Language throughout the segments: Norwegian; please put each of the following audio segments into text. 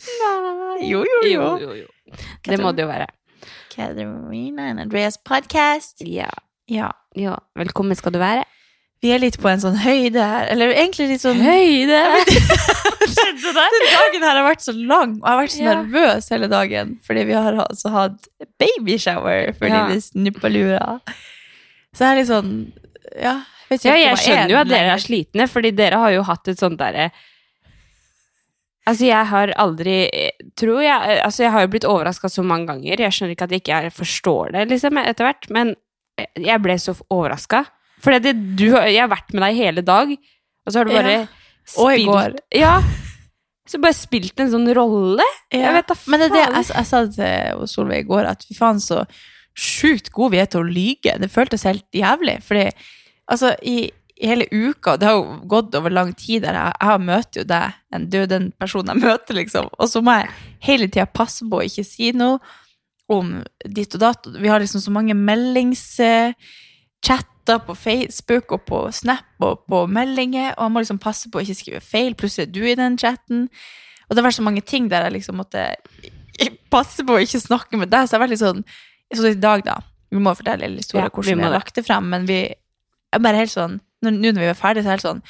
Nei, jo, jo, jo. Jo, jo. Det må det jo være. Katarina and Andreas podcast. Ja. Ja. ja. Velkommen skal du være. Vi er litt på en sånn høyde her, eller egentlig litt sånn Høyde! Den dagen her har vært så lang, og jeg har vært så Ja. nervøs hele dagen, fordi vi har altså hatt babyshower fordi Ja. vi snuppalura. Så jeg er litt sånn Ja, Ja, jeg skjønner jo at dere er slitne, fordi dere har jo hatt et sånt derre Altså, jeg har aldri Tror jeg Altså, jeg har jo blitt overraska så mange ganger. Jeg skjønner ikke at jeg ikke forstår det, liksom, etter hvert, men jeg ble så overraska. For det, du, jeg har vært med deg hele dag, og så har du bare Ja. Og i går. Ja. Så bare spilt en sånn rolle. Ja. Jeg vet da Men det er det jeg, jeg sa til Solveig i går, at fy faen så sjukt gode vi er til å lyge. Det føltes helt jævlig. Fordi altså, i hele uka, det har jo gått over lang tid der jeg, jeg møter jo deg, en, er den personen jeg møter, liksom. Og så må jeg hele tida passe på å ikke si noe om ditt og datt. Vi har liksom så mange meldingschatter på Facebook og på Snap og på meldinger, og jeg må liksom passe på å ikke skrive feil. Plutselig er du i den chatten. Og det har vært så mange ting der jeg liksom måtte passe på å ikke snakke med deg. Så jeg har vært litt sånn Så i dag, da. Vi må fortelle hele historien Ja, hvordan vi har lagt det frem, men vi er bare helt sånn Nå nå når vi var ferdige, så er det helt sånn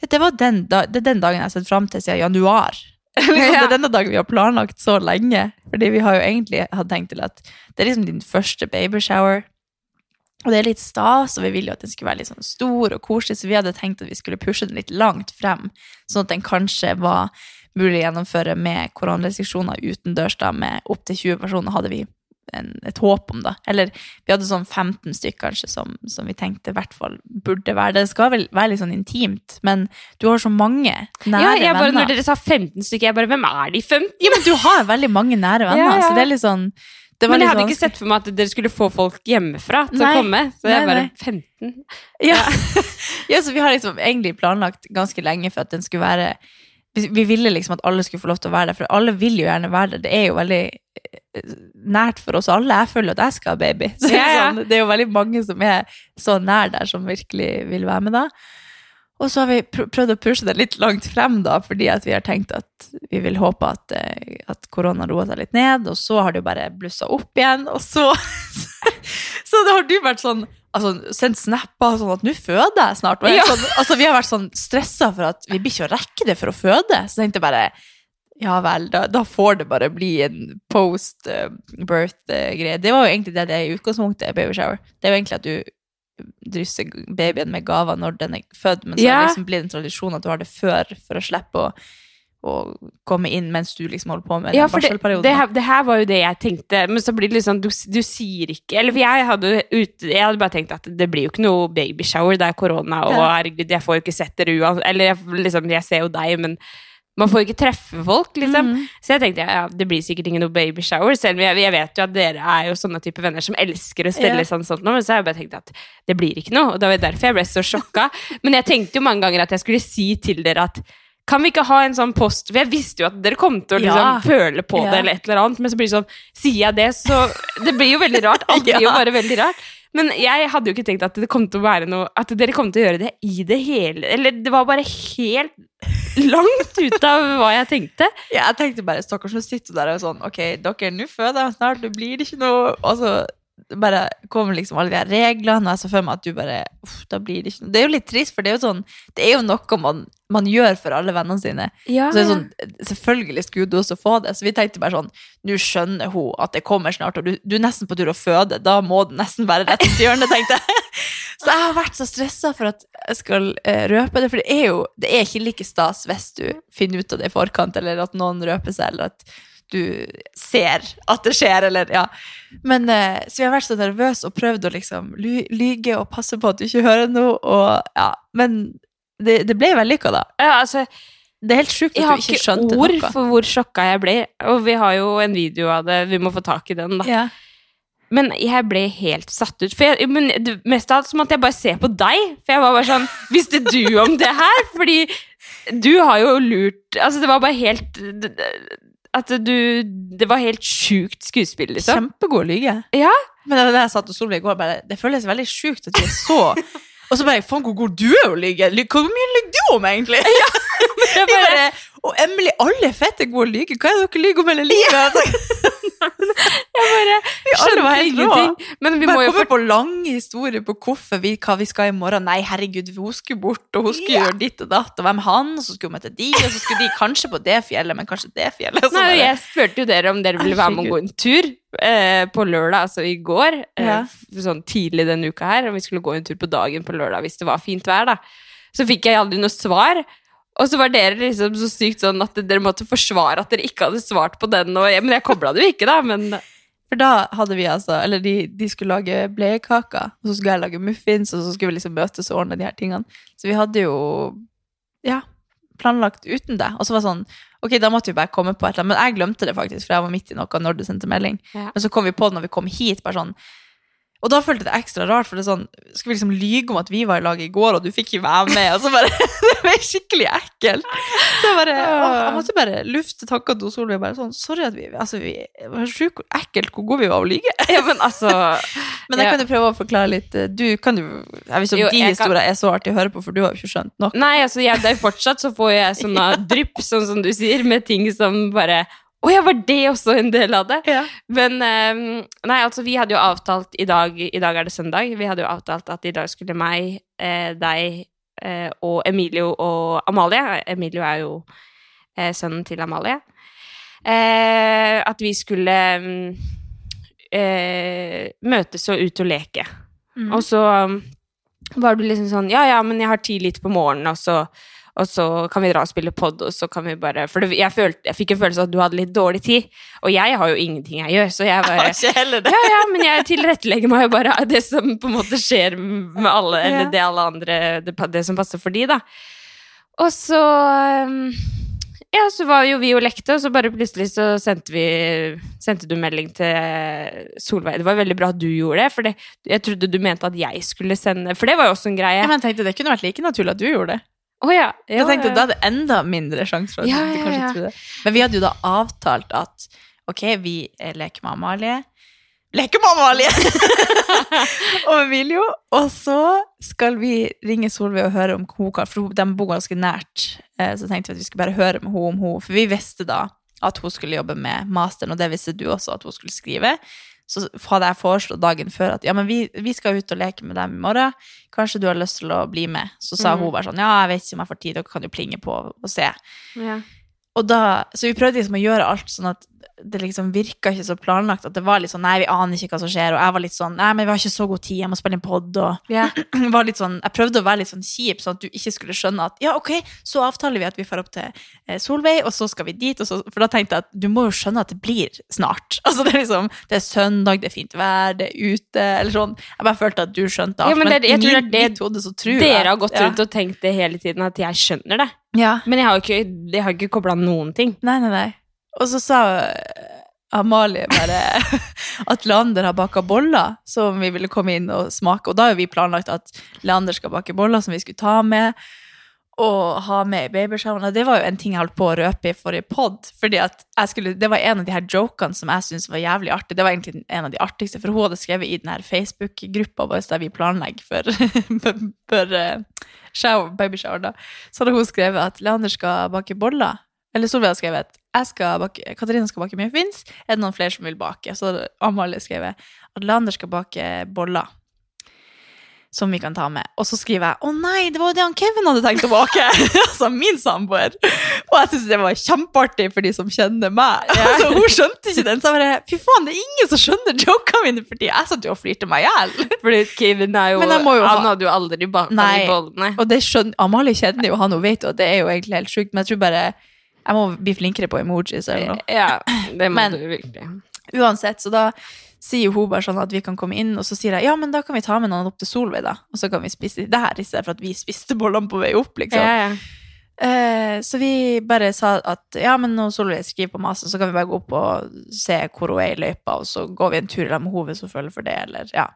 det, var den da, det er den dagen jeg har sett fram til siden januar. liksom, Det er denne dagen vi har planlagt så lenge. Fordi vi har jo egentlig hatt tenkt til at det er liksom din første babyshower. Og det er litt stas, og vi ville jo at den skulle være litt sånn stor og koselig, så vi hadde tenkt at vi skulle pushe den litt langt frem, sånn at den kanskje var mulig å gjennomføre med koronarestriksjoner utendørs da, med opptil 20 personer, hadde vi en, et håp om da. Eller vi hadde sånn 15 stykker kanskje som, som vi tenkte i hvert fall burde være det. Det skal vel være litt sånn intimt, men du har så mange nære ja, jeg bare, venner. Når dere sa 15 stykker, jeg bare Hvem er de 15? Ja, men du har veldig mange nære venner, Ja, ja. så det er litt sånn Men jeg hadde ikke sett for meg at dere skulle få folk hjemmefra til Nei. å komme. Så jeg Nei, bare 15? Ja. ja, så vi har liksom egentlig planlagt ganske lenge for at den skulle være vi, vi ville liksom at alle skulle få lov til å være der, for alle vil jo gjerne være der. Det er jo veldig eh, nært for oss alle. Jeg føler at jeg skal ha baby. Så Ja, ja. Sånn, det er jo veldig mange som er så nær der, som virkelig vil være med da. Og så har vi pr prøvd å pushe det litt langt frem, da, fordi vi har tenkt at vi vil håpe at, eh, at korona roer seg litt ned, og så har det jo bare blussa opp igjen, og så Så da har du vært sånn altså, sendt snapper sånn at nå føder jeg snart. Jeg, Ja. sånn, altså, vi har vært sånn stressa for at vi blir ikke å rekke det for å føde. Så tenkte jeg bare ja vel, da, da får det bare bli en post-birth-greie. Det var jo egentlig det det er i utgangspunktet, babyshower. Det er jo egentlig at du drysser babyen med gaver når den er født, men så Ja. blir det liksom en tradisjon at du har det før for å slippe å, å komme inn mens du liksom holder på med Ja, for det, det, her, det her var jo det jeg tenkte, men så blir det litt sånn Du, du sier ikke Eller for jeg hadde, ut, jeg hadde bare tenkt at det blir jo ikke noe babyshower, det er korona, og herregud, jeg får jo ikke sett dere uansett Eller jeg, liksom, jeg ser jo deg, men man får jo ikke treffe folk, liksom. Mm. Så jeg tenkte ja, det blir sikkert ikke noe babyshower, selv om jeg, jeg vet jo at dere er jo sånne type venner som elsker å stelle yeah. sånn sånt noe, men så har jeg bare tenkt at det blir ikke noe, og det var derfor jeg ble så sjokka. Men jeg tenkte jo mange ganger at jeg skulle si til dere at kan vi ikke ha en sånn post For jeg visste jo at dere kom til å liksom, Ja. føle på det, eller et eller annet, men så blir det sånn Sier jeg det, så Det blir jo veldig rart. Alt blir jo bare veldig rart. Men jeg hadde jo ikke tenkt at det kom til å være noe At dere kom til å gjøre det i det hele Eller det var bare helt langt ut av hva jeg tenkte. Ja, jeg tenkte bare, stakkars, nå sitter der og sånn, ok, dere, nå føder jeg snart, det blir ikke noe, altså, bare kommer liksom alle de her reglene, og jeg så for meg at du bare uff, da blir det ikke noe. Det er jo litt trist, for det er jo sånn Det er jo noe man, man gjør for alle vennene sine. Ja, Så det sånn, selvfølgelig skulle du også få det, så vi tenkte bare sånn Nå skjønner hun at det kommer snart, og du, du er nesten på tur å føde, da må det nesten være rett til hjørnet, tenkte jeg. Så jeg har vært så stressa for at jeg skal eh, røpe det, for det er jo det er ikke like stas hvis du finner ut av det i forkant, eller at noen røper seg, eller at du ser at det skjer, eller ja. Men eh, så vi har vært så nervøse og prøvd å liksom ly lyge og passe på at du ikke hører noe, og ja. Men det, det ble vellykka, da. Ja, altså, Det er helt sjukt at du ikke skjønte noe. Jeg har ikke ord for hvor sjokka jeg ble. Og vi har jo en video av det, vi må få tak i den, da. Ja. Men jeg ble helt satt ut. For jeg, men det, mest av alt som måtte jeg bare se på deg. For jeg var bare sånn Visste du om det her? Fordi du har jo lurt Altså, det var bare helt At du Det var helt sjukt skuespill, liksom. Kjempegod lyge. Ja. Men det det jeg sa til Solveig i går, bare, det føles veldig sjukt at de er så Og så bare Faen, hvor god du er å lyge! Hvor mye lyver du om, egentlig? Jeg bare, og Emily, alle fette gode lyger. lyge. Hva er det dere lyver om hele livet? Jeg bare Vi skjønte ingenting. Men vi må jo komme på lange historier på hvorfor vi, hva vi skal i morgen. Nei, herregud, hun skulle bort, og hun skulle gjøre ditt og datt, og hvem han, og så skulle hun møte de, og så skulle de kanskje på det fjellet, men kanskje det fjellet. Nei, bare- jeg spurte jo dere om dere ville være med å gå en tur eh, på lørdag, altså i går. Eh, Ja. Sånn tidlig denne uka her. Og vi skulle gå en tur på dagen på lørdag hvis det var fint vær, da. Så fikk jeg aldri noe svar. Og så var dere liksom så sykt sånn at dere måtte forsvare at dere ikke hadde svart på den. Og, men jeg kobla det jo ikke, da. Men For da hadde vi altså Eller de, de skulle lage bleiekaker, og så skulle jeg lage muffins, og så skulle vi liksom møtes og ordne de her tingene. Så vi hadde jo Ja, planlagt uten det. Og så var det sånn Ok, da måtte vi bare komme på et eller annet. Men jeg glemte det faktisk, for jeg var midt i noe når du sendte melding. Ja. Men så kom vi på det når vi kom hit, bare sånn og da følte jeg det ekstra rart, for det er sånn Skal vi liksom lyge om at vi var i lag i går, og du fikk ikke være med? Og så bare Det ble skikkelig ekkelt. Så jeg bare å, Jeg måtte bare lufte tankene til Solveig. Bare sånn Sorry at vi Altså, vi var sjukt ekkelt hvor gode vi var å lyge. ja, men altså Men jeg Ja. kan jo prøve å forklare litt. eh, Du kan jo Jeg vet ikke Jo, om de historiene kan- er så artig å høre på, for du har jo ikke skjønt nok. Nei, altså, jeg, det er fortsatt så får jeg sånne drypp, sånn som du sier, med ting som bare Å ja, var det også en del av det? Ja. Men um, Nei, altså, vi hadde jo avtalt i dag I dag er det søndag. Vi hadde jo avtalt at i dag skulle meg, eh, deg eh, og Emilio og Amalie Emilio er jo eh, sønnen til Amalie. Eh, at vi skulle um, eh, møtes og ut og leke. Mm. Og så um, var du liksom sånn Ja, ja, men jeg har tid litt på morgenen, og så, og så kan vi dra og spille pod, og så kan vi bare For det, jeg, følte, jeg fikk en følelse av at du hadde litt dårlig tid, og jeg har jo ingenting jeg gjør, så jeg bare ikke heller det. ja, ja, men jeg tilrettelegger meg jo bare det som på en måte skjer med alle, eller Ja. det alle andre Det, det som passer for de, da. Og så um, Ja, så var jo vi og lekte, og så bare plutselig så sendte vi Sendte du melding til Solveig. Det var veldig bra at du gjorde det, for det, jeg trodde du mente at jeg skulle sende For det var jo også en greie. Ja, men jeg tenkte det kunne vært like naturlig at du gjorde det. Å ja. Jeg da tenkte jeg, Da er det enda mindre sjanse for at Ja, du kanskje ja. tror det. Men vi hadde jo da avtalt at ok, vi leker med Amalie. Leker med Amalie! og Emilio. Og så skal vi ringe Solveig og høre om hun kan For de bor ganske nært. Eh, Så tenkte vi at vi skulle bare høre med henne om hun For vi visste da at hun skulle jobbe med masteren, og det visste du også at hun skulle skrive. Så hadde jeg foreslått dagen før at ja, men vi, vi skal ut og leke med dem i morgen. Kanskje du har lyst til å bli med? Så sa mm. hun bare sånn ja, jeg vet ikke om jeg får tid, dere kan jo plinge på og se. Ja. Og da, så vi prøvde liksom å gjøre alt sånn at det liksom virka ikke så planlagt. At det var litt sånn nei, vi aner ikke hva som skjer. Og jeg var litt sånn nei, men vi har ikke så god tid, jeg må spille inn pod. Og yeah. var litt sånn, jeg prøvde å være litt sånn kjip, sånn at du ikke skulle skjønne at ja, ok, så avtaler vi at vi får opp til eh, Solveig, og så skal vi dit. Så, for da tenkte jeg at du må jo skjønne at det blir snart. Altså det er liksom, det er søndag, det er fint vær, det er ute, eller sånn. Jeg bare følte at du skjønte alt. Ja, men det- jeg i tror det er det hodet, hode så tror Dere har gått ja. rundt og tenkt det hele tiden, at jeg skjønner det. Ja. Men jeg har jo ikke, jeg har ikke kobla noen ting. Nei, nei, nei. Og så sa eh, Amalie bare at Leander har baka boller som vi ville komme inn og smake. Og da har vi planlagt at Leander skal bake boller som vi skulle ta med. Og ha med i babyshowene. Det var jo en ting jeg holdt på å røpe i forrige pod. Fordi skulle, Det var en av de her jokene som jeg syntes var jævlig artig. Det var egentlig en av de artigste, for hun hadde skrevet i den her Facebook-gruppa vår der vi planlegger for, for eh, shower, babyshower. Så hadde hun skrevet at Leander skal bake boller. Eller Solveig har skrevet jeg skal bake, Katarina skal bake muffins. Er det noen flere som vil bake? Så Amalie skrevet at Leander skal bake boller. Som vi kan ta med. Og så skriver jeg 'Å nei, det var jo det han Kevin hadde tenkt å bake'. altså min samboer. Og jeg syns det var kjempeartig for de som kjenner meg. Altså, hun skjønte ikke den. Så jeg bare Fy faen, det er ingen som skjønner jokene mine for tida. Jeg satt jo og flirte meg i hjel. Fordi Kevin er jo, jo Han ha- hadde jo aldri baka de bollene. Og det skjønner Amalie kjenner jo han, hun vet jo at det er jo egentlig helt sjukt, men jeg tror bare jeg må bli flinkere på emojis eller noe. Ja, det må Men- du virkelig. Uansett, så da sier hun bare sånn at vi kan komme inn, og så sier jeg ja, men da kan vi ta med noen opp til Solveig, da. Og så kan vi spise det her, i stedet for at vi spiste bollene på vei opp, liksom. Ja, ja. Eh, så vi bare sa at ja, men når Solveig skriver på masen, så kan vi bare gå opp og se hvor hun er i løypa, og så går vi en tur med henne hvis hun føler for det, eller ja.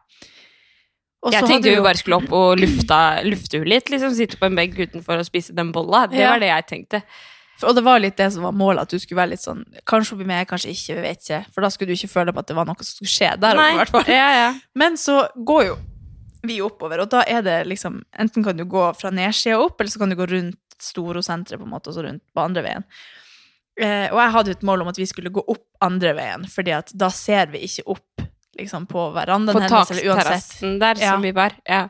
Og Jeg tenkte vi bare skulle opp og lufta, lufte henne litt. liksom Sitte på en benk utenfor og spise den bolla. Det Ja. var det jeg tenkte. Og det var litt det som var målet, at du skulle være litt sånn Kanskje hun blir med, kanskje ikke, vi vet ikke. For da skulle du ikke føle på at det var noe som skulle skje der oppe, i hvert fall. Ja, ja. Men så går jo vi oppover, og da er det liksom Enten kan du gå fra nedsida opp, eller så kan du gå rundt Storosenteret, på en måte, og så rundt på andre veien. Eh, og jeg hadde jo et mål om at vi skulle gå opp andre veien, fordi at da ser vi ikke opp liksom, på verandaen På hennes, eller uansett. takterrassen der Ja. som vi var. Ja.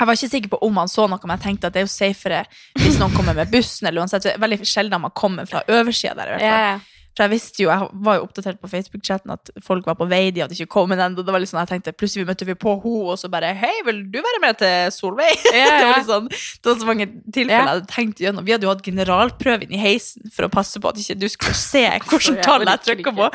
Jeg var ikke sikker på om han så noe, men jeg tenkte at det er jo safere hvis noen kommer med bussen, eller uansett. Veldig sjelden man kommer fra oversida der, i hvert fall. Ja. For jeg visste jo, jeg var jo oppdatert på Facebook-chatten at folk var på vei, de hadde ikke kommet ennå. Det var litt sånn, jeg tenkte, plutselig møtte vi på henne, og så bare Hei, vil du være med til Solveig? Yeah. det, var litt sånn, det var så mange tilfeller yeah. jeg hadde tenkt gjennom. Vi hadde jo hatt generalprøve inn i heisen for å passe på at ikke du skulle se hvilket tall jeg trykka på.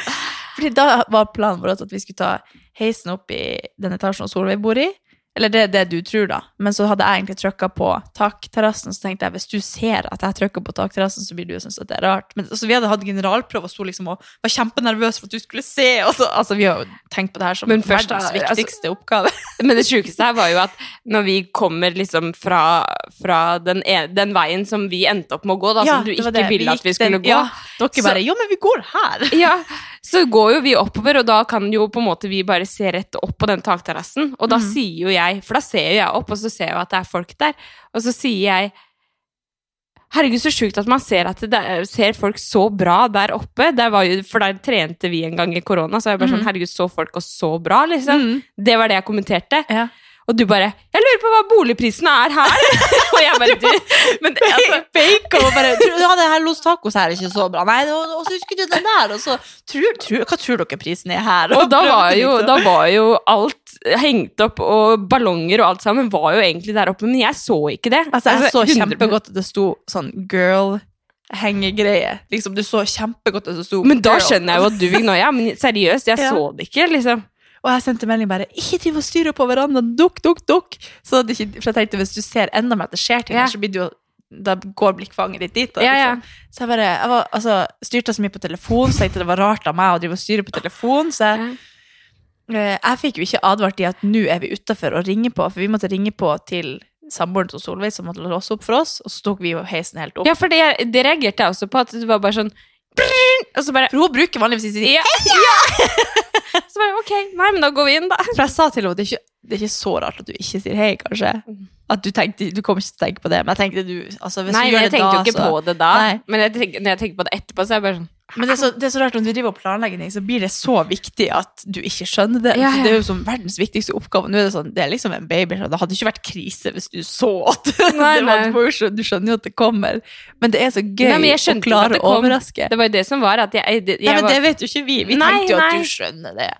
Fordi da var planen vår at vi skulle ta heisen opp i den etasjen som Solveig bor i. Eller det er det du tror, da. Men så hadde jeg egentlig trykka på takterrassen, så tenkte jeg hvis du ser at jeg trykker på takterrassen, så blir du synes at det er rart. Men altså, vi hadde hatt generalprøve og sto liksom og var kjempenervøs for at du skulle se. Så, altså, vi har jo tenkt på det her som først, verdens altså- viktigste oppgave. Men det sjukeste her var jo at når vi kommer liksom fra, fra den, ene, den veien som vi endte opp med å gå, da, som du ikke ville at vi skulle den- gå, Ja, dere Så- bare Ja, men vi går her! Ja, så går jo vi oppover, og da kan jo på en måte vi bare se rett opp på den takterrassen. Og da mm. sier jo jeg, for da ser jo jeg opp, og så ser jeg at det er folk der, og så sier jeg Herregud, så sjukt at man ser at det er, ser folk så bra der oppe. Der var jo, for der trente vi en gang i korona, så jeg bare sånn Herregud, så folk oss så bra, liksom. Mm. Det var det jeg kommenterte. Ja. Og du bare 'Jeg lurer på hva boligprisene er her'. og jeg bare du, men, altså, Fake og bare Ja, det her Los Tacos her er ikke så bra. Nei, og, og så husker du den der, og så tror, tror, Hva tror dere prisen er her? Og da var, jo, da var jo alt hengt opp, og ballonger og alt sammen var jo egentlig der oppe, men jeg så ikke det. Altså, jeg så kjempegodt at det sto sånn girl hengegreie. Liksom, du så kjempegodt at det sto Men da girl. skjønner jeg jo at du nå, ja, men seriøst, jeg Ja. så det ikke, liksom. Og jeg sendte melding bare 'Ikke driv og styr på verandaen! Dukk, dukk, dukk!' Så det ikke, for jeg tenkte hvis du ser enda mer at det skjer ting, Ja. så blir det jo da går blikkfanget ditt dit. Da, Ja, ja. liksom. Så jeg bare jeg var, altså, styrte så mye på telefon, så jeg tenkte det var rart av meg å drive og styre på telefon. Så jeg, eh, jeg fikk jo ikke advart i at nå er vi utafor og ringer på, for vi måtte ringe på til samboeren til Solveig, som måtte låse opp for oss, og så tok vi jo heisen helt opp. Ja, for det, det reagerte jeg også på, at det var bare sånn og så bare For hun bruker vanligvis ikke ja, ja. Så bare ok, nei, men da går vi inn, da. For jeg sa til henne det er ikke, det er ikke så rart at du ikke sier hei, kanskje. At du tenkte, du kommer ikke til å tenke på det, men jeg tenkte du altså, hvis Nei, du gjør men jeg det tenkte da, jo ikke så- på det da. Nei. Men jeg tenker, når jeg tenker på det etterpå, så er jeg bare sånn Men det er, så, det er så rart når du driver og planlegger ting, så blir det så viktig at du ikke skjønner det. Ja, ja. Det er jo som verdens viktigste oppgave. Nå er det sånn, det er liksom en baby, så det hadde ikke vært krise hvis du så at Nei, nei. du, skjønner jo at det kommer. Men det er så gøy Nei, å klare det å overraske. Det var jo det som var, at jeg, det, jeg Nei, men var, det vet jo ikke vi. Vi tenkte jo at du skjønner det.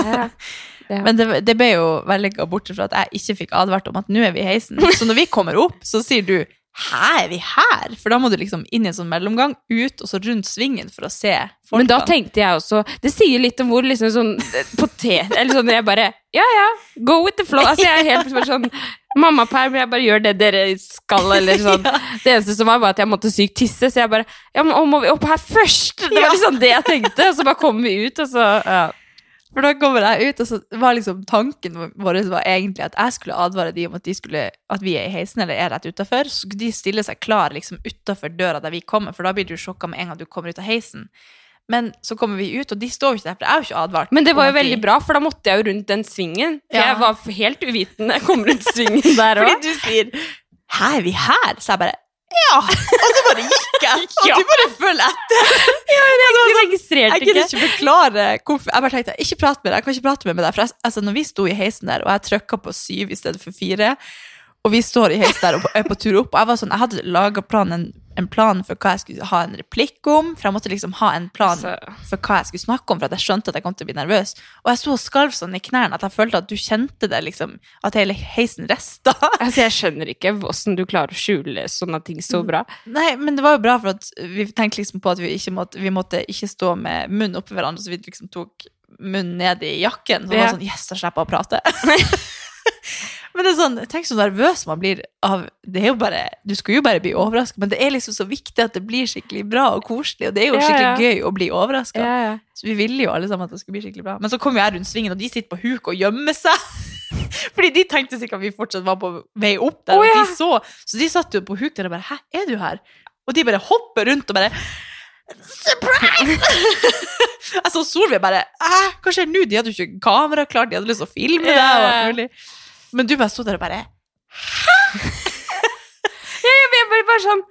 Ja. Ja. Men det, det ble jo vellykka, bortsett fra at jeg ikke fikk advart om at nå er vi i heisen. Så når vi kommer opp, så sier du 'hæ, er vi her?' For da må du liksom inn i en sånn mellomgang, ut og så rundt svingen for å se folkene. Men da tenkte jeg også Det sier litt om hvor liksom sånn potet Eller sånn jeg bare Ja, ja, go with the flow. Altså, jeg er helt sånn Mammaperm, jeg bare gjør det dere skal, eller sånn. Det eneste som var, var at jeg måtte sykt tisse, så jeg bare Ja, men må vi opp her først? Det var liksom det jeg tenkte, og så bare kom vi ut, og så ja. For da kommer jeg ut, og så var liksom tanken vår var egentlig at jeg skulle advare de om at, de skulle, at vi er i heisen eller er rett utafor. Så skulle de stille seg klar liksom utafor døra der vi kommer, for da blir du sjokka med en gang du kommer ut av heisen. Men så kommer vi ut, og de står jo ikke der, for jeg er jo ikke advart. Men det var jo veldig bra, for da måtte jeg jo rundt den svingen. For Ja. jeg var helt uvitende. Jeg kom rundt svingen der Fordi du sier 'Hæ, er vi her?' Så jeg bare ja! Og så bare gikk jeg, og du bare følger etter. Jeg skulle legge registrerte Jeg kunne ikke. ikke forklare hvorfor. Jeg bare tenkte, ikke prat med deg, jeg kan ikke prate med deg. For jeg, altså, når vi sto i heisen der, og jeg trykka på syv i stedet for fire, og vi står i heis der og er på tur opp, og jeg var sånn, jeg hadde laga en, en plan for hva jeg skulle ha en replikk om, for jeg måtte liksom ha en plan for hva jeg skulle snakke om, for at jeg skjønte at jeg kom til å bli nervøs. Og jeg og skalv sånn i knærne at jeg følte at du kjente det, liksom, at hele heisen resta. Altså, jeg skjønner ikke hvordan du klarer å skjule sånne ting så bra. Nei, men det var jo bra, for at vi tenkte liksom på at vi ikke måtte, vi måtte ikke stå med munnen oppi hverandre, så vi liksom tok munnen ned i jakken. Så det var sånn, yes, da slipper jeg å prate. men det er sånn, tenk så nervøs man blir av, det er jo bare, du skulle jo bare bli overrasket, men det er liksom så viktig at det blir skikkelig bra og koselig, og det er jo Ja, skikkelig ja. gøy å bli overrasket. Ja. Så vi ville jo alle sammen at det skulle bli skikkelig bra. Men så kom jeg rundt svingen, og de sitter på huk og gjemmer seg. Fordi de tenkte sikkert at vi fortsatt var på vei opp der, oh, og de så. Så de satt jo på huk der og bare 'hæ, er du her?' Og de bare hopper rundt og bare Surprise! jeg så Solveig bare hva skjer nå?' De hadde jo ikke kamera klart, de hadde lyst til å filme det. og alt mulig. Men du bare sto der og bare Jeg ble bare, bare sånn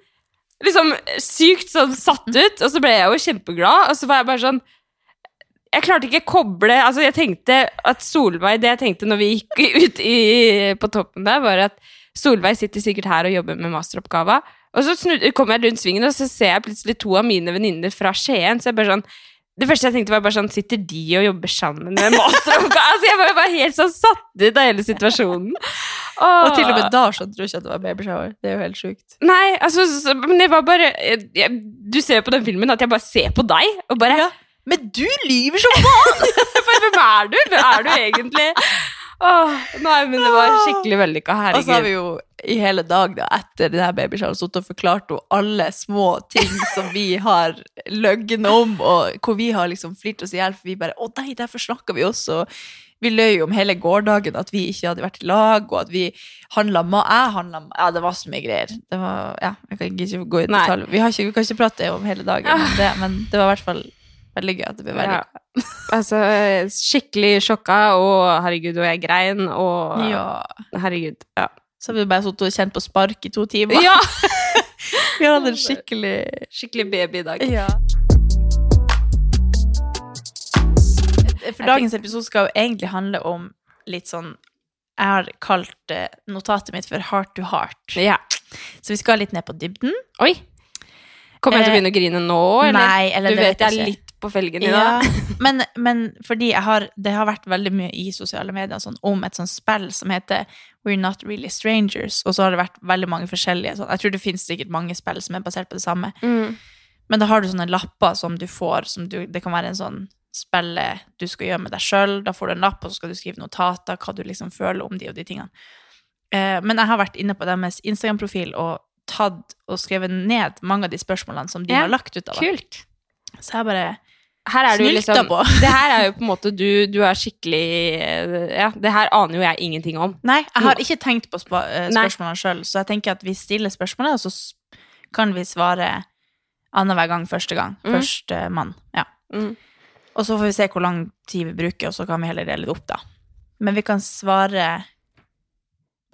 Liksom sykt sånn satt ut, og så ble jeg jo kjempeglad, og så var jeg bare sånn jeg klarte ikke å koble altså Jeg tenkte at Solveig Det jeg tenkte når vi gikk ut i, på toppen der, var at Solveig sitter sikkert her og jobber med masteroppgava. Og så kommer jeg rundt svingen, og så ser jeg plutselig to av mine venninner fra Skien. Så jeg bare sånn Det første jeg tenkte, var bare sånn Sitter de og jobber sammen med masteroppgave? altså, jeg var bare helt sånn satt ut av hele situasjonen. Og til og med da skjønte du ikke at det var babyshower. Det er jo helt sjukt. Nei, altså, så, men det var bare jeg, Du ser jo på den filmen at jeg bare ser på deg, og bare Ja. Men du lyver som faen! Hvem er du? Hvem er du egentlig? Åh, nei, men det var skikkelig vellykka. Og så har vi jo i hele dag da, etter denne babyshoweren sittet og forklart henne alle små ting som vi har løgn om, og hvor vi har liksom flirt oss i hjel, for vi bare 'Å nei, derfor snakka vi også'. Vi løy om hele gårsdagen at vi ikke hadde vært i lag, og at vi handla mat. Jeg handla Ja, det var så mye greier. Det var, ja, jeg kan ikke gå i detalj. Vi, har ikke, vi kan ikke prate om hele dagen, men det, men det var i hvert fall veldig gøy at det ble Ja. Altså, skikkelig sjokka, og herregud, og jeg grein, og Ja. herregud. Ja. Så har vi bare sittet og kjent på spark i to timer. ja. Vi har hatt en skikkelig Skikkelig baby i dag. Ja. For dagens episode skal jo egentlig handle om litt sånn Jeg har kalt eh, notatet mitt for Heart to Heart. Ja. Så vi skal litt ned på dybden. Oi. Kommer jeg til å Eh, begynne å grine nå, eller? Nei, eller du vet jeg er litt på felgen i Ja, dag. men, men fordi har, det har vært veldig mye i sosiale medier sånn, om et sånt spill som heter We're Not Really Strangers, og så har det vært veldig mange forskjellige sånn. Jeg tror det finnes sikkert mange spill som er basert på det samme. Mm. Men da har du sånne lapper som du får, som du, det kan være en sånn spille du skal gjøre med deg sjøl. Da får du en lapp, og så skal du skrive notater, hva du liksom føler om de og de tingene. Eh, men jeg har vært inne på deres Instagram-profil og tatt og skrevet ned mange av de spørsmålene som de Ja, har lagt ut av. Kult. Så jeg bare Her er Snylta liksom på. Det her er jo på en måte du, du er skikkelig Ja, det her aner jo jeg ingenting om. Nei, jeg har ikke tenkt på spa, eh, spørsmålene sjøl, så jeg tenker at vi stiller spørsmålet, og så kan vi svare annenhver gang første gang. Mm. Første mann. Ja. Mm. Og så får vi se hvor lang tid vi bruker, og så kan vi heller dele det opp, da. Men vi kan svare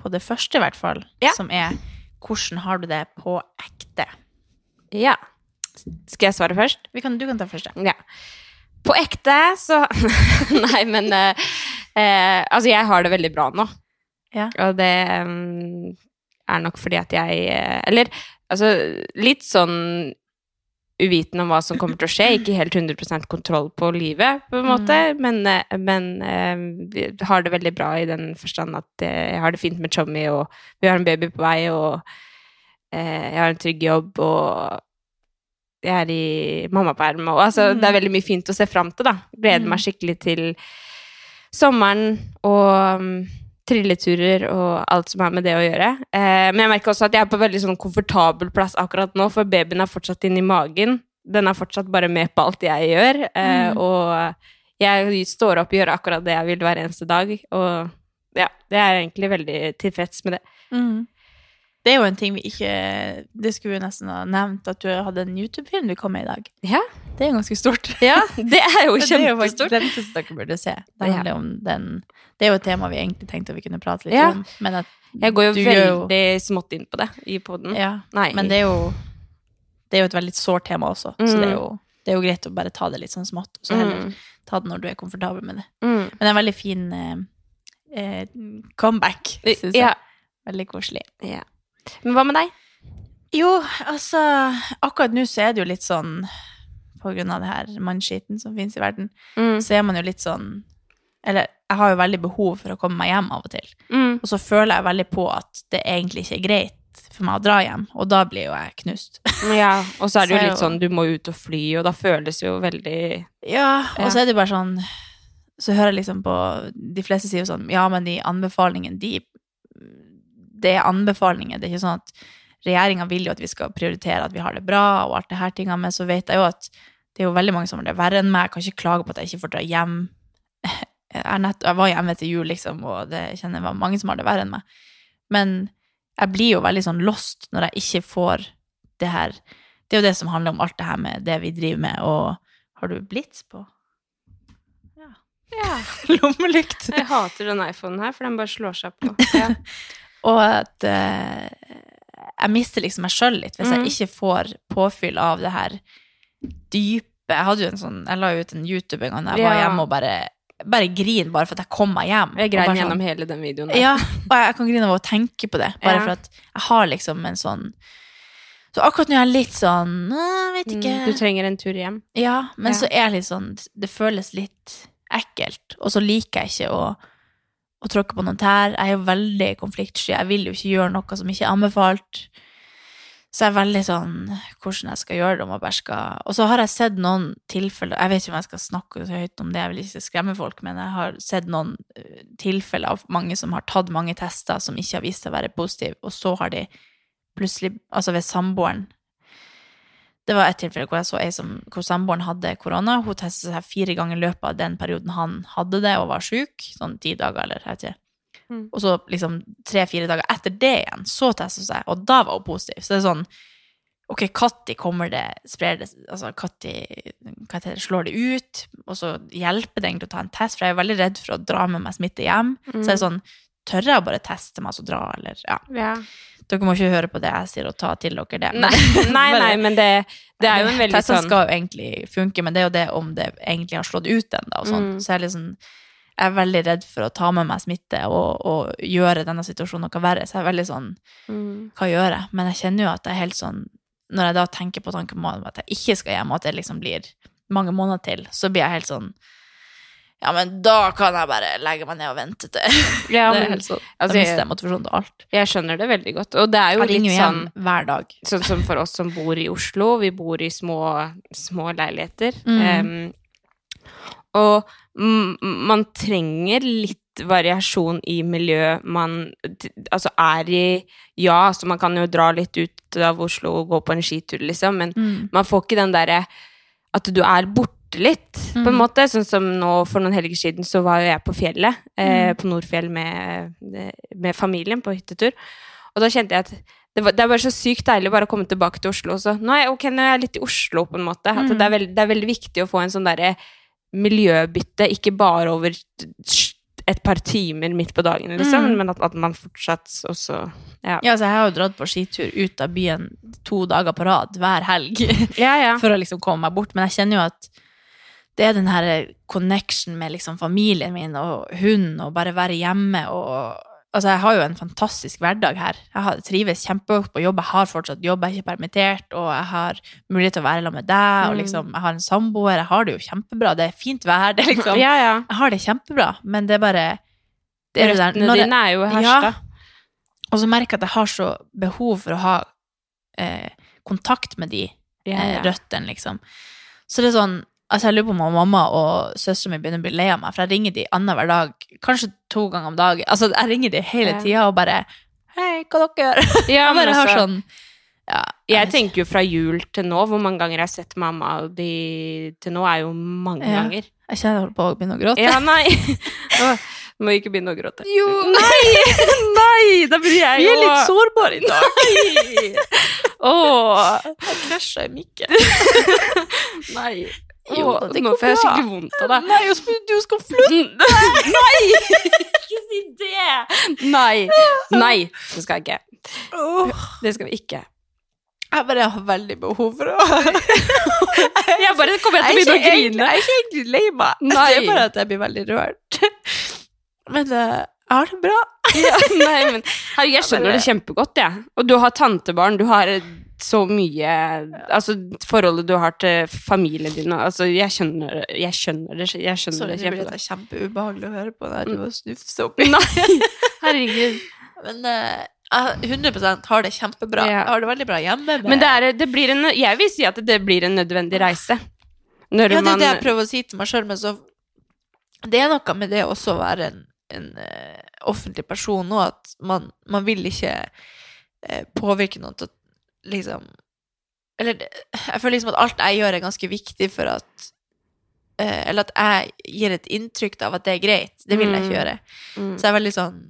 på det første, i hvert fall, Ja. som er hvordan har du det på ekte? Ja. Skal jeg svare først? Vi kan, du kan ta første. Ja. På ekte, så Nei, men eh, eh, Altså, jeg har det veldig bra nå. Ja. Og det um, er nok fordi at jeg eh, Eller altså litt sånn uvitende om hva som kommer til å skje. Ikke helt 100 kontroll på livet, på en måte. Men, eh, men uh, har det veldig bra i den forstand at jeg har det fint med Chommy, og vi har en baby på vei, og uh, jeg har en trygg jobb, og jeg er i mammaperm, og altså, Mm. det er veldig mye fint å se fram til, da. Gleder meg skikkelig til sommeren og um, trilleturer og alt som har med det å gjøre. Eh, men jeg merker også at jeg er på veldig sånn komfortabel plass akkurat nå, for babyen er fortsatt inni magen. Den er fortsatt bare med på alt jeg gjør, eh, Mm. og jeg står opp og gjør akkurat det jeg vil hver eneste dag, og ja, jeg er egentlig veldig tilfreds med det. Mm. Det er jo en ting vi ikke Det skulle vi nesten ha nevnt, at du hadde en YouTube-film du kom med i dag. Ja, Det er jo ganske stort. ja det er jo Det er jo faktisk den synes dere burde se. Det, Ja. om den, det er jo et tema vi egentlig tenkte vi kunne prate litt Ja. om. Men at Jeg går jo gjør jo- veldig smått inn på det i poden. ja, Nei. Men det er jo Det er jo et veldig sårt tema også, så Mm. det er jo Det er jo greit å bare ta det litt sånn smått, så heller Mm. ta det når du er komfortabel med det. Mm. Men det er en veldig fin eh, eh, comeback, syns jeg. Ja. Veldig koselig. ja. Men hva med deg? Jo, altså Akkurat nå så er det jo litt sånn På grunn av det her mannskiten som finnes i verden, Mm. så er man jo litt sånn Eller jeg har jo veldig behov for å komme meg hjem av og til. Mm. Og så føler jeg veldig på at det egentlig ikke er greit for meg å dra hjem, og da blir jo jeg knust. Ja, og så er det jo litt sånn, du må ut og fly, og da føles det jo veldig Ja, og så er det jo bare sånn Så hører jeg liksom på De fleste sier jo sånn Ja, men de anbefalingene, de Det er anbefalinger. Det er ikke sånn at regjeringa vil jo at vi skal prioritere at vi har det bra, og alt det her tingene, men så vet jeg jo at det er jo veldig mange som har det verre enn meg. Jeg kan ikke klage på at jeg ikke får dra hjem. Jeg, nett, jeg var hjemme til jul, liksom, og det kjenner jeg var mange som har det verre enn meg. Men jeg blir jo veldig sånn lost når jeg ikke får det her Det er jo det som handler om alt det her med det vi driver med, og har du blits på? Ja. Lommelykt. Jeg hater den iPhonen her, for den bare slår seg på. Ja. Og at eh, jeg mister liksom meg sjøl litt hvis mm. jeg ikke får påfyll av det her dype Jeg hadde jo en sånn Jeg la jo ut en YouTube en gang da jeg var hjemme og bare, bare grin bare for at jeg kom meg hjem. Jeg grein bare sånn- gjennom hele den videoen. der. Ja, og jeg, jeg kan grine av å tenke på det, bare Ja. for at jeg har liksom en sånn Så akkurat nå er jeg litt sånn Jeg Vet ikke. Mm, Du trenger en tur hjem. Ja, men Ja. så er jeg litt sånn Det føles litt ekkelt, og så liker jeg ikke å, å tråkke på noen tær. Jeg er jo veldig konfliktsky. Jeg vil jo ikke gjøre noe som ikke er anbefalt. Så jeg er veldig sånn hvordan jeg skal gjøre det, om jeg bare skal Og så har jeg sett noen tilfeller Jeg vet ikke om jeg skal snakke så høyt om det, jeg vil ikke skremme folk, men jeg har sett noen eh, tilfeller av mange som har tatt mange tester som ikke har vist seg å være positive, og så har de plutselig Altså ved samboeren det var et tilfelle hvor jeg så ei som, hvor samboeren hadde korona. Hun testet seg fire ganger i løpet av den perioden han hadde det og var syk. Sånn ti dager, eller vet ikke. Mm. Og så liksom tre-fire dager etter det igjen, så testet hun seg, og da var hun positiv. Så det er sånn Ok, når kommer det, sprer det Altså, når hva heter det, slår det ut? Og så hjelper det egentlig å ta en test, for jeg er veldig redd for å dra med meg smitte hjem. Så det er sånn Tør jeg å bare teste meg og så dra, eller Ja. Ja. Dere må ikke høre på det jeg sier, og ta til dere det. Nei, nei, nei, men det, det er jo en veldig Testene sånn skal jo egentlig funke, men det er jo det om det egentlig har slått ut ennå. Mm. Så jeg er, liksom, jeg er veldig redd for å ta med meg smitte og, og gjøre denne situasjonen noe verre. Så jeg er veldig sånn mm. Hva gjør jeg? Men jeg kjenner jo at jeg er helt sånn Når jeg da tenker på tanken om at jeg ikke skal hjem, og at det liksom blir mange måneder til, så blir jeg helt sånn Ja, men da kan jeg bare legge meg ned og vente til Ja, Det er men, helt sånn. altså, da mister jeg- motivasjonen til alt. jeg skjønner det veldig godt. Og det er jo Jeg litt sånn hver dag. Sånn som for oss som bor i Oslo, vi bor i små, små leiligheter. Mm. Um, og man trenger litt variasjon i miljø man altså er i Ja, altså man kan jo dra litt ut av Oslo og gå på en skitur, liksom, men Mm. man får ikke den derre at du er borte litt, på en Mm. måte. Sånn som nå for noen helger siden så var jo jeg på fjellet, eh, Mm. på Nordfjell med, med familien på hyttetur. Og da kjente jeg at det, var, det er bare så sykt deilig bare å komme tilbake til Oslo. Så nå er jeg, okay, nå er jeg litt i Oslo, på en måte. Mm. det, er veld, det er veldig viktig å få en sånn derre miljøbytte, ikke bare over et par timer midt på dagen, liksom, Mm. men at, at man fortsatt også Ja, Ja, så jeg har jo dratt på skitur ut av byen to dager på rad hver helg ja. ja. for å liksom komme meg bort. Men jeg kjenner jo at det er den her connection med liksom familien min og hunden og bare være hjemme og Altså, jeg har jo en fantastisk hverdag her. Jeg har, trives kjempegodt på jobb. Jeg har fortsatt jobb, jeg er ikke permittert, og jeg har mulighet til å være sammen med deg, og Mm. liksom, jeg har en samboer, jeg har det jo kjempebra. Det er fint vær, det liksom ja, ja. Jeg har det kjempebra, men det er bare det er Røttene dine er jo hersta. Ja. Og så merker jeg at jeg har så behov for å ha eh, kontakt med de Ja, eh, røttene, liksom. Så det er sånn Altså, jeg lurer på om mamma og søstera mi begynner å bli lei av meg, for jeg ringer de annenhver dag, kanskje to ganger om dagen. Altså, jeg ringer de hele Ja. tida og bare Hei, hva dere gjør? Ja, Jeg men bare har altså- sånn ja, Jeg tenker jo fra jul til nå, hvor mange ganger jeg har sett mamma, og de til nå er jo mange Ja. ganger. Jeg kjenner jeg holder på å begynne å gråte. Ja, nei. Må ikke begynne å gråte. Jo, Nei! Nei! Da blir jeg jo vi er litt sårbare i dag. Åh, Jeg krasja i mikken. nei. Jo, Åh, det nå får jeg skikkelig vondt av deg. Nei, du skal flytte! Nei! Ikke si det! Nei. Nei, det skal jeg ikke. Det skal vi ikke. Jeg bare har veldig behov for å Jeg bare kommer til å begynne å grine. Jeg er ikke egentlig lei meg. Nei. Det er bare at jeg blir veldig rørt. Men eh, jeg har det bra. Ja, nei, men jeg skjønner det kjempegodt, jeg. Og du har tantebarn, du har så mye Altså, forholdet du har til familien din Altså, jeg skjønner, jeg skjønner det. Jeg skjønner Sorry, det det kjempegodt. det kjempeubehagelig å høre på når du snufser oppi. Nei, herregud. Men eh, jeg 100% har det kjempebra. Ja. Jeg har det veldig bra hjemme. Men det er, det blir en Jeg vil si at det blir en nødvendig reise. Når Ja, det er man det jeg prøver å si til meg sjøl, men så Det er noe med det også å være en, en uh, offentlig person nå, at man, man vil ikke eh, påvirke noen til å liksom Eller jeg føler liksom at alt jeg gjør, er ganske viktig for at eh, Eller at jeg gir et inntrykk av at det er greit. Det vil jeg Mm. ikke gjøre. Mm. Så jeg er veldig sånn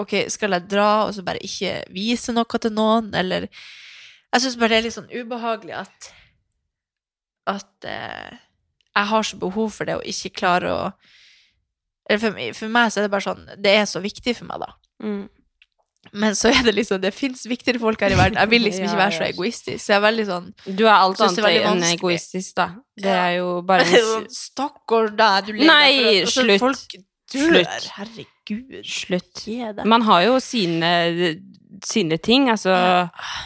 Ok, skal jeg dra og så bare ikke vise noe til noen, eller Jeg syns bare det er litt sånn ubehagelig at At eh, jeg har så behov for det og ikke klarer å Eller for, for meg så er det bare sånn Det er så viktig for meg, da. Mm. Men så er det liksom Det fins viktigere folk her i verden. Jeg vil liksom ikke være så egoistisk. Så jeg er veldig sånn Du er alt annet enn egoistisk, da. Det er jo bare sånn, Stakkar deg, du lever Nei, for altså, slutt. Folk dør. Slutt. Herregud. Slutt. Man har jo sine, sine ting. Altså,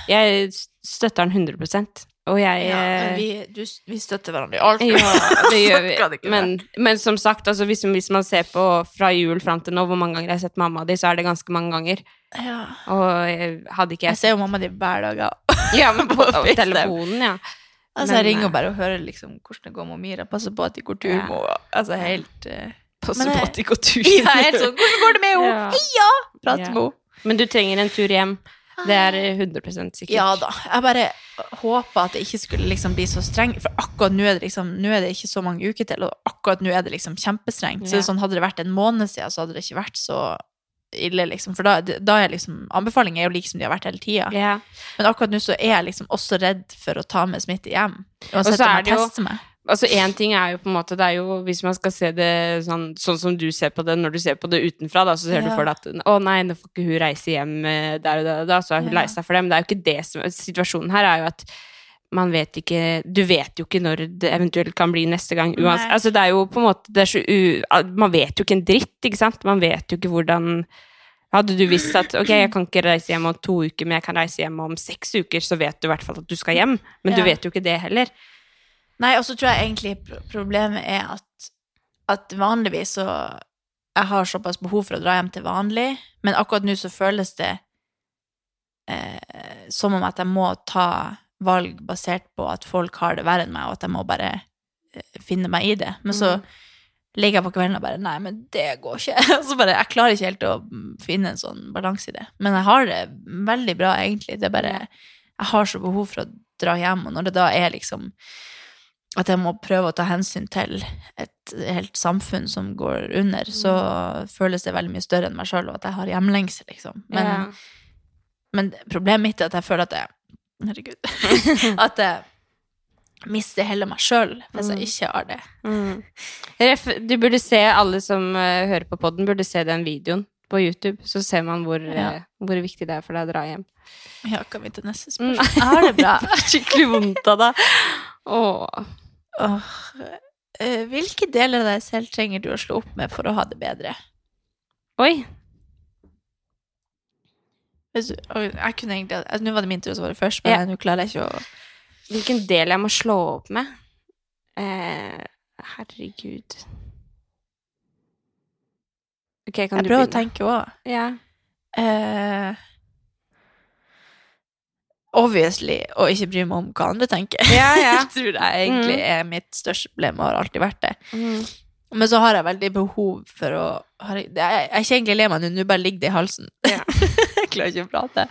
jeg støtter den 100 og jeg Ja, men eh, vi, du, vi støtter hverandre i alt. Ja, det gjør vi. Men, men som sagt, altså, hvis, hvis man ser på fra jul fram til nå, hvor mange ganger jeg har sett mamma di, så er det ganske mange ganger. Ja. Og jeg hadde ikke Jeg ser jo mamma di hver dag. Ja. Ja, men på, på telefonen, ja. Altså, jeg ringer eh, bare og hører liksom hvordan det går med Mira. Passer på at de går tur med henne. Altså, helt uh, Passer Men på at de går tur. Ja, helt sånn Hvordan går det med henne? Ja. Heia! Prat Ja. med henne. Men du trenger en tur hjem. Det er 100 sikkert. Ja da. Jeg bare håpa at det ikke skulle liksom bli så streng, for akkurat nå er det liksom Nå er det ikke så mange uker til, og akkurat nå er det liksom kjempestrengt. Så det er sånn, hadde det vært en måned siden, så hadde det ikke vært så ille, liksom. For da, da er liksom Anbefalinger er jo like som de har vært hele tida. Ja. Men akkurat nå så er jeg liksom også redd for å ta med smitte hjem. Uansett så om jeg tester meg. Altså, én ting er jo på en måte Det er jo Hvis man skal se det sånn, sånn som du ser på det når du ser på det utenfra, da, så ser du for deg at Å nei, nå får ikke hun reise hjem eh, der og der og da, så er hun Ja. lei seg for det. Men det er jo ikke det som Situasjonen her er jo at man vet ikke Du vet jo ikke når det eventuelt kan bli neste gang. Uansett. Altså, det er jo på en måte det så Man vet jo ikke en dritt, ikke sant? Man vet jo ikke hvordan hadde du visst at ok, jeg kan ikke reise hjem om to uker, men jeg kan reise hjem om seks uker, så vet du i hvert fall at du skal hjem. Men du vet jo ikke det heller. Nei, og så tror jeg egentlig problemet er at, at vanligvis så Jeg har såpass behov for å dra hjem til vanlig, men akkurat nå så føles det eh, som om at jeg må ta valg basert på at folk har det verre enn meg, og at jeg må bare eh, finne meg i det. Men så ligger jeg på kvelden og bare Nei, men det går ikke. så bare, Jeg klarer ikke helt å mm, finne en sånn balanse i det. Men jeg har det veldig bra, egentlig. Det er bare Jeg har så behov for å dra hjem, og når det da er liksom at jeg må prøve å ta hensyn til et helt samfunn som går under, så føles det veldig mye større enn meg sjøl, og at jeg har hjemlengsel, liksom. Men, Ja. men problemet mitt er at jeg føler at jeg Herregud. at jeg mister hele meg sjøl hvis jeg ikke har det. Mm. Du burde se, alle som eh, hører på podden, burde se den videoen på YouTube. Så ser man hvor, Ja. eh, hvor viktig det er for deg å dra hjem. Ja, kan vi til neste Mm. spørsmål? Jeg har det bra. Skikkelig vondt av deg. Åh. Åh, eh, hvilke deler av deg selv trenger du å slå opp med for å ha det bedre? Oi. Jeg kunne egentlig altså, Nå var det min tur å svare først, men Ja. nå klarer jeg ikke å Hvilken del jeg må slå opp med? Eh, herregud. Ok, kan Jeg du prøver å tenke òg. Ja. Eh, obviously å ikke bry meg om hva andre tenker. Ja, ja. tror det egentlig Mm. er mitt største problem, og har alltid vært det. Mm. Men så har jeg veldig behov for å jeg, jeg er ikke egentlig lei meg nå, nå bare ligger det i halsen. Ja. jeg klarer ikke å prate.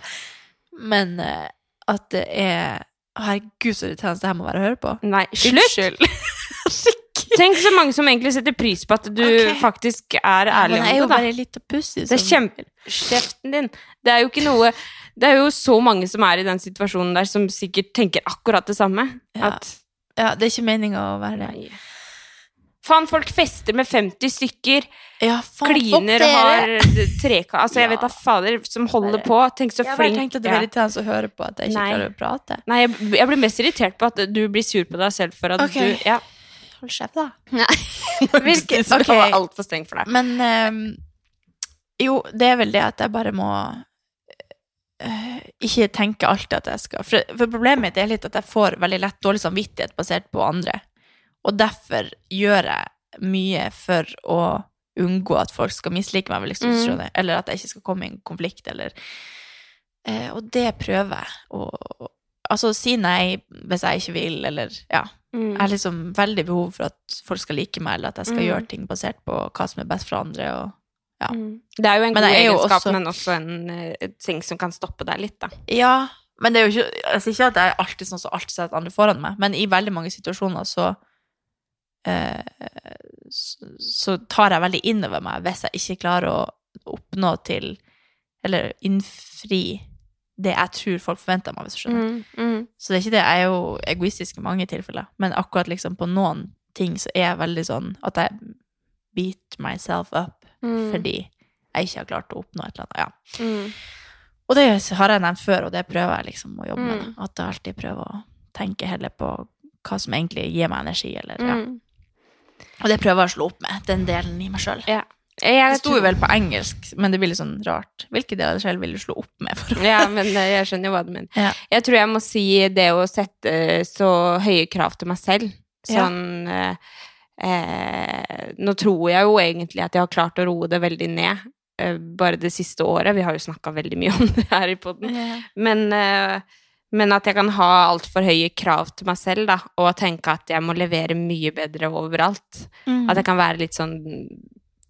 Men uh, at det er Herregud, så irriterende det her må være å høre på. Nei, slutt! Tenk så mange som egentlig setter pris på at du okay. faktisk er ærlig Men om jeg er jo bare litt pussig. Det er som- kjempe... Kjeften din. Det er jo ikke noe Det er jo så mange som er i den situasjonen der, som sikkert tenker akkurat det samme. Ja. Ja, det er ikke meninga å være det. Faen, folk fester med 50 stykker, Ja, faen, kliner og har treka Altså, jeg Ja. vet da fader som holder på. Tenk så flink. Jeg bare tenkte at det var irriterende å høre på at jeg ikke Nei. klarer å prate. Nei, jeg, jeg blir mest irritert på at du blir sur på deg selv for at Ok. du Ja. Hold kjeft, da. Nei. Hvilke- det ok. var altfor strengt for deg. Men um, jo, det er vel det at jeg bare må ikke tenke alltid at jeg skal For, for problemet mitt er litt at jeg får veldig lett dårlig samvittighet basert på andre. Og derfor gjør jeg mye for å unngå at folk skal mislike meg, liksom, Mm. eller at jeg ikke skal komme i en konflikt, eller eh, Og det prøver jeg. å- altså si nei hvis jeg ikke vil, eller ja. Mm. Jeg har liksom veldig behov for at folk skal like meg, eller at jeg skal Mm. gjøre ting basert på hva som er best for andre. Og, ja. Mm. Det er jo en god egenskap, også- men også en eh, ting som kan stoppe deg litt, da. ja, men det er jo ikke Jeg sier ikke at jeg er alltid sånn som alltid setter andre foran meg, men i veldig mange situasjoner så eh, så, så tar jeg veldig inn over meg hvis jeg ikke klarer å oppnå til Eller innfri det jeg tror folk forventer av meg, hvis du skjønner. Mm. Mm. Så det er ikke det. Jeg er jo egoistisk i mange tilfeller, men akkurat liksom på noen ting så er jeg veldig sånn at jeg beat myself up Mm. fordi jeg ikke har klart å oppnå et eller annet. Ja. Mm. Og det har jeg nevnt før, og det prøver jeg liksom å jobbe med. Mm. At jeg alltid prøver å tenke heller på hva som egentlig gir meg energi, eller ja. Mm. Og det prøver jeg å slå opp med, den delen i meg sjøl. Ja. Det Jeg sto jo vel på engelsk, men det blir litt sånn rart. Hvilke deler av deg selv vil du slå opp med? For? Ja, men eh, jeg skjønner jo hva du mener. Ja. Jeg tror jeg må si det å sette så høye krav til meg selv. Sånn eh, eh, Nå tror jeg jo egentlig at jeg har klart å roe det veldig ned. eh, bare det siste året. Vi har jo snakka veldig mye om det her i poden. Men, eh, men at jeg kan ha altfor høye krav til meg selv, da, og tenke at jeg må levere mye bedre overalt. Mm. At jeg kan være litt sånn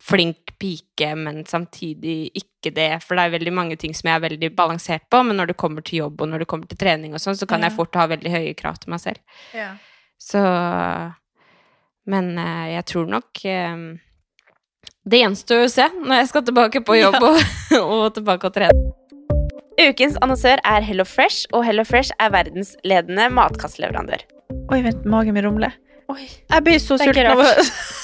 flink pike, men samtidig ikke det. For det er veldig mange ting som jeg er veldig balansert på, men når det kommer til jobb og når det kommer til trening og sånn, så kan Ja. jeg fort ha veldig høye krav til meg selv. Ja. Så Men eh, jeg tror nok eh, Det gjenstår jo å se når jeg skal tilbake på jobb og, og tilbake og trene. Ukens annonsør er Hello Fresh, og Hello Fresh er verdens ledende matkastleverandør. Oi, vent, magen min rumler. Oi. Jeg blir så sulten av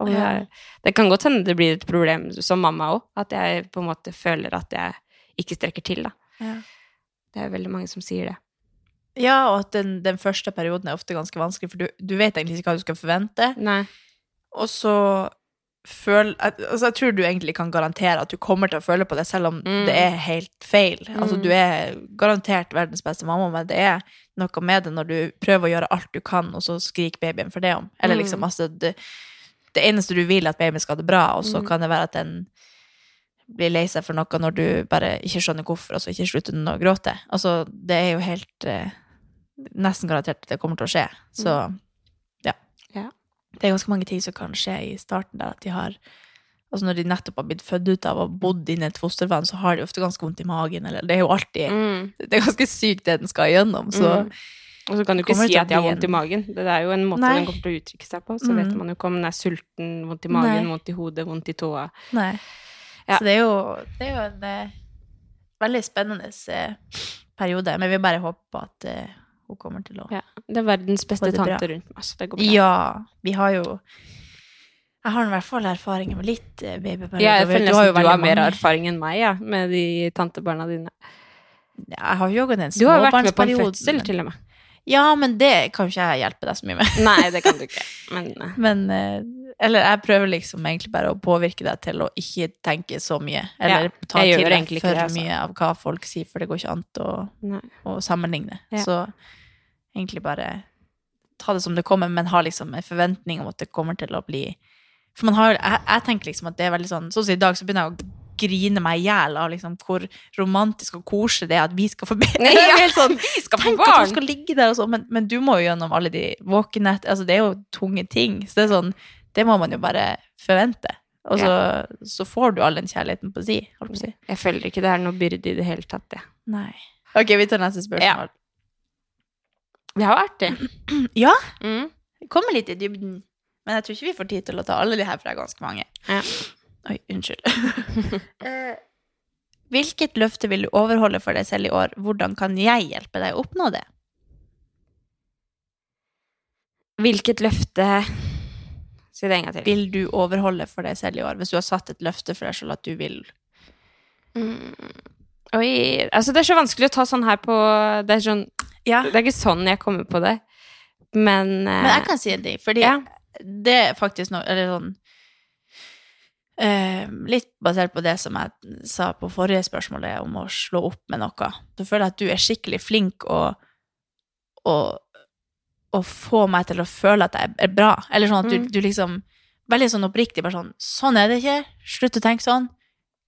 Og Ja. jeg- det kan godt hende det blir et problem som mamma òg, at jeg på en måte føler at jeg ikke strekker til, da. Ja. Det er veldig mange som sier det. Ja, og at den, den første perioden er ofte ganske vanskelig, for du, du vet egentlig ikke hva du skal forvente. Nei. Og så føl... Altså, jeg tror du egentlig kan garantere at du kommer til å føle på det, selv om Mm. det er helt feil. Altså, Mm. du er garantert verdens beste mamma, men det er noe med det når du prøver å gjøre alt du kan, og så skriker babyen for det om. Eller Mm. liksom, altså, det, det eneste du vil er at babyen skal ha det bra, og så Mm. kan det være at den blir lei seg for noe når du bare ikke skjønner hvorfor, og så ikke slutter den å gråte. Altså, det er jo helt eh, Nesten garantert at det kommer til å skje. Så ja. Ja. Det er ganske mange ting som kan skje i starten der, at de har Altså når de nettopp har blitt født ut av og bodd inne i et fostervann, så har de ofte ganske vondt i magen, eller Det er jo alltid Mm. Det er ganske sykt det den skal igjennom, så Mm. Og så kan du ikke si at de har vondt i magen. Det er jo en måte Nei. den kommer til å uttrykke seg på. Så Mm. vet man jo ikke om den er sulten, vondt i magen, Nei. vondt i hodet, vondt i tåa. Nei. Ja. Så det er jo, det er jo en eh, veldig spennende eh, periode, men vi bare håper at eh, hun kommer til å Ja. Det er verdens beste bra. tante rundt meg, så det går bra. Ja, vi har jo Jeg har i hvert fall erfaringer med litt eh, babyperioder. Jeg føler nesten du har du har, mer erfaring enn meg, ja, med de tantebarna dine. Jeg har jo en Du har vært med på en fødsel, til og med. Ja, men det kan jo ikke jeg hjelpe deg så mye med. Nei, det kan du ikke. Men eh, Men eh, Eller jeg prøver liksom egentlig bare å påvirke deg til å ikke tenke så mye. Eller Ja, ta til deg for det, altså. mye av hva folk sier, for det går ikke an å, å sammenligne. Ja. Så egentlig bare ta det som det kommer, men ha liksom en forventning om at det kommer til å bli For man har Jeg, jeg tenker liksom at det er veldig sånn Sånn som i dag, så begynner jeg å grine meg i hjel av liksom hvor romantisk og koselig det er at vi skal få barn. Ja, Det sånn, vi skal få barn! skal men, men du må jo gjennom alle de våkenhet Altså, det er jo tunge ting. Så det er sånn Det må man jo bare forvente. Og så, så får du all den kjærligheten på si, på si. Jeg føler ikke det er noe byrde i det hele tatt, jeg. Nei. Ok, vi tar neste spørsmål. Det har vært det. Ja, Mm. kommer litt i dybden. Men jeg tror ikke vi får tid til å ta alle de her, for det er ganske mange. Ja. Oi, unnskyld. Eh, Hvilket løfte vil du overholde for deg selv i år? Hvordan kan jeg hjelpe deg å oppnå det? Hvilket løfte Si det en gang til. Vil du overholde for deg selv i år? Hvis du har satt et løfte for deg selv at du vil Mm. Oi Altså, det er så vanskelig å ta sånn her på Det er, sånn, Ja. det er ikke sånn jeg kommer på det. Men, eh, Men jeg kan si en ting, fordi Ja. det er faktisk noe Eller sånn eh, Litt basert på det som jeg sa på forrige spørsmålet om å slå opp med noe. Så føler jeg at du er skikkelig flink å, å, å få meg til å føle at jeg er bra. Eller sånn at du, Mm. du liksom Veldig sånn oppriktig bare sånn Sånn er det ikke. Slutt å tenke sånn.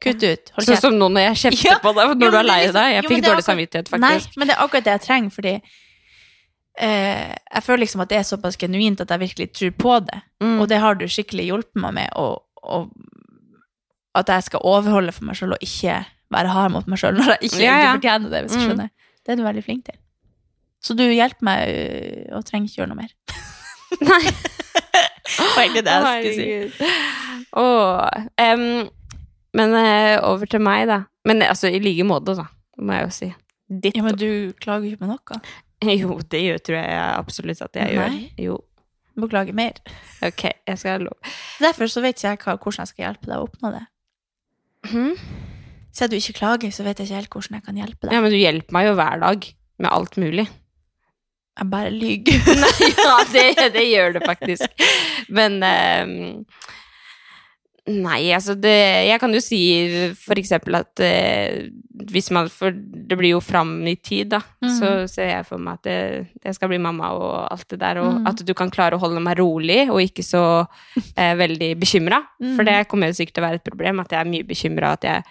Kutt ut. Hold Sånn som nå når jeg kjefter Ja. på deg når Jo, du er lei liksom- deg. Jeg jo, fikk dårlig akkurat- samvittighet, faktisk. Nei, men det er akkurat det jeg trenger, fordi eh, jeg føler liksom at det er såpass genuint at jeg virkelig tror på det. Mm. Og det har du skikkelig hjulpet meg med, og, og at jeg skal overholde for meg sjøl og ikke være hard mot meg sjøl når jeg ikke Ja, ja. fortjener det, hvis du Mm. skjønner. Det er du veldig flink til. Så du hjelper meg øh, og trenger ikke gjøre noe mer. Nei. Det var egentlig det jeg skulle si. Åh, em, men eh, over til meg, da. Men altså, i like måte, da, må jeg jo si. Ditt Ja, men du klager ikke på noe. Jo, det gjør, tror jeg absolutt at jeg gjør. Jo. Du må klage mer. Ok, jeg skal love. lov. Derfor så vet ikke jeg hva, hvordan jeg skal hjelpe deg å oppnå det. Mhm. Siden du ikke klager, så vet jeg ikke helt hvordan jeg kan hjelpe deg. Ja, men du hjelper meg jo hver dag med alt mulig. Jeg bare lyver. Nei, ja, det, det gjør det faktisk. Men ehm, Nei, altså det Jeg kan jo si for eksempel at eh, hvis man For det blir jo fram i tid, da. Mm. Så ser jeg for meg at det, jeg skal bli mamma og alt det der. Og mm. at du kan klare å holde meg rolig og ikke så eh, veldig bekymra. For Mhm. det kommer jo sikkert til å være et problem at jeg er mye bekymra. At jeg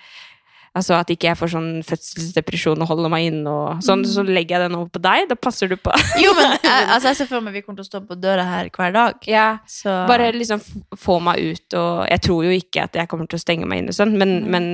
Altså at ikke jeg får sånn fødselsdepresjon og holder meg inne og sånn, Mhm. så legger jeg den over på deg. Da passer du på. Jo, men jeg, altså, jeg ser for meg vi kommer til å stå på døra her hver dag. Ja, Så Bare liksom få meg ut, og jeg tror jo ikke at jeg kommer til å stenge meg inne sånn, men, men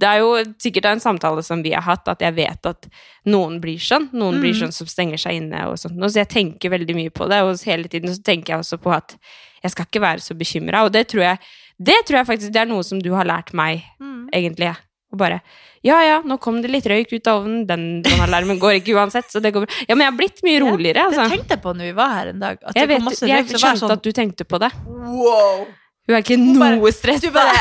det er jo sikkert en samtale som vi har hatt, at jeg vet at noen blir sånn. Noen blir Mm. sånn som stenger seg inne og sånt. Så jeg tenker veldig mye på det, og hele tiden så tenker jeg også på at jeg skal ikke være så bekymra, og det tror jeg det tror jeg faktisk det er noe som du har lært meg, Mm. egentlig. Og bare Ja, ja, nå kom det litt røyk ut av ovnen, den brannalarmen går ikke uansett, så det går bra. Ja, men jeg har blitt mye roligere, Det altså. tenkte jeg på når vi var her en dag. At Jeg, det kom vet, masse røyk, Jeg skjønte sånn, at du tenkte på det. Wow! Hun er ikke noe stressa. Du bare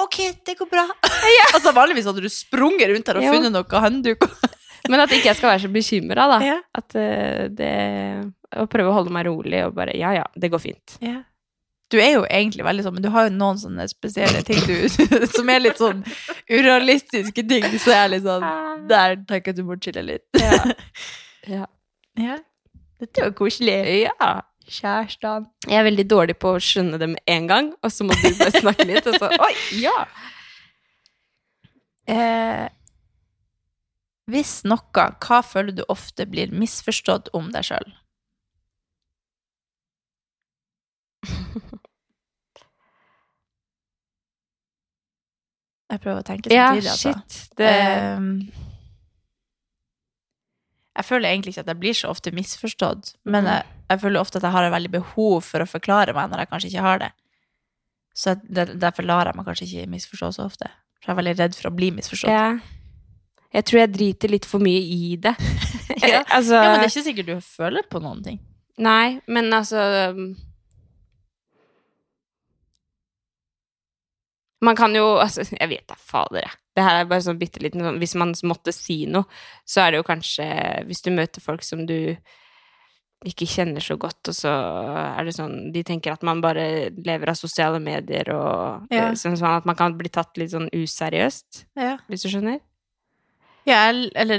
Ok, det går bra. Altså Vanligvis hadde du sprunget rundt her og jo. funnet noe handduk. Men at ikke jeg skal være så bekymra, da. Ja. At uh, det Å prøve å holde meg rolig og bare Ja, ja, det går fint. Ja. Du er jo egentlig veldig sånn, men du har jo noen sånne spesielle ting du, som er litt sånn urealistiske ting. Så jeg er litt sånn Der tenker jeg at du må chille litt. Ja. ja. Ja. Dette var koselig. ja. Kjærestene. Jeg er veldig dårlig på å skjønne det med en gang, og så må du bare snakke litt, og så Oi, ja! Eh, hvis noe, hva føler du ofte blir misforstått om deg sjøl? Jeg prøver å tenke Ja, samtidig, altså. shit. Det, Ehm, jeg føler egentlig ikke at jeg blir så ofte misforstått, men jeg, jeg føler ofte at jeg har et veldig behov for å forklare meg når jeg kanskje ikke har det. Så det, derfor lar jeg meg kanskje ikke misforstå så ofte. For jeg er veldig redd for å bli misforstått. ja. Jeg tror jeg driter litt for mye i det. Ja. altså, Ja, men det er ikke sikkert du føler på noen ting. Nei, men altså Man kan jo altså, Jeg vet da fader, jeg. Det her er bare sånn bitte liten sånn Hvis man måtte si noe, så er det jo kanskje Hvis du møter folk som du ikke kjenner så godt, og så er det sånn De tenker at man bare lever av sosiale medier og Ja. eh, sånn, sånn at man kan bli tatt litt sånn useriøst, Ja. hvis du skjønner? Ja, eller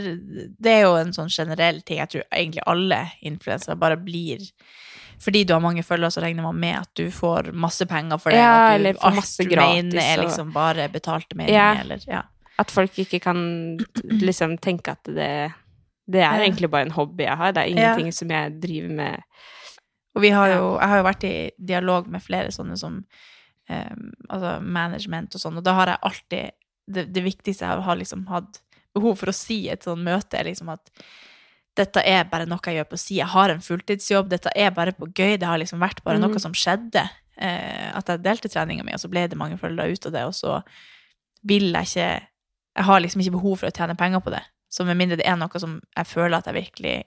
det er jo en sånn generell ting. Jeg tror egentlig alle influensere bare blir Fordi du har mange følgere, så regner man med at du får masse penger for det. Ja, at du, eller får masse gratis, mener er liksom bare betalte meninger, Ja. eller ja. At folk ikke kan liksom tenke at det Det er Ja. egentlig bare en hobby jeg har. Det er Ja. ingenting som jeg driver med Og vi har jo, jeg har jo vært i dialog med flere sånne som um, altså management og sånn, og da har jeg alltid det, det viktigste jeg har liksom hatt behov for å si i et sånt møte, er liksom at dette er bare noe jeg gjør på si. Jeg har en fulltidsjobb, dette er bare på gøy. Det har liksom vært bare Mhm. noe som skjedde. Eh, at jeg delte treninga mi, og så ble det mange følgere ut av det, og så vil jeg ikke Jeg har liksom ikke behov for å tjene penger på det. Så med mindre det er noe som jeg føler at jeg virkelig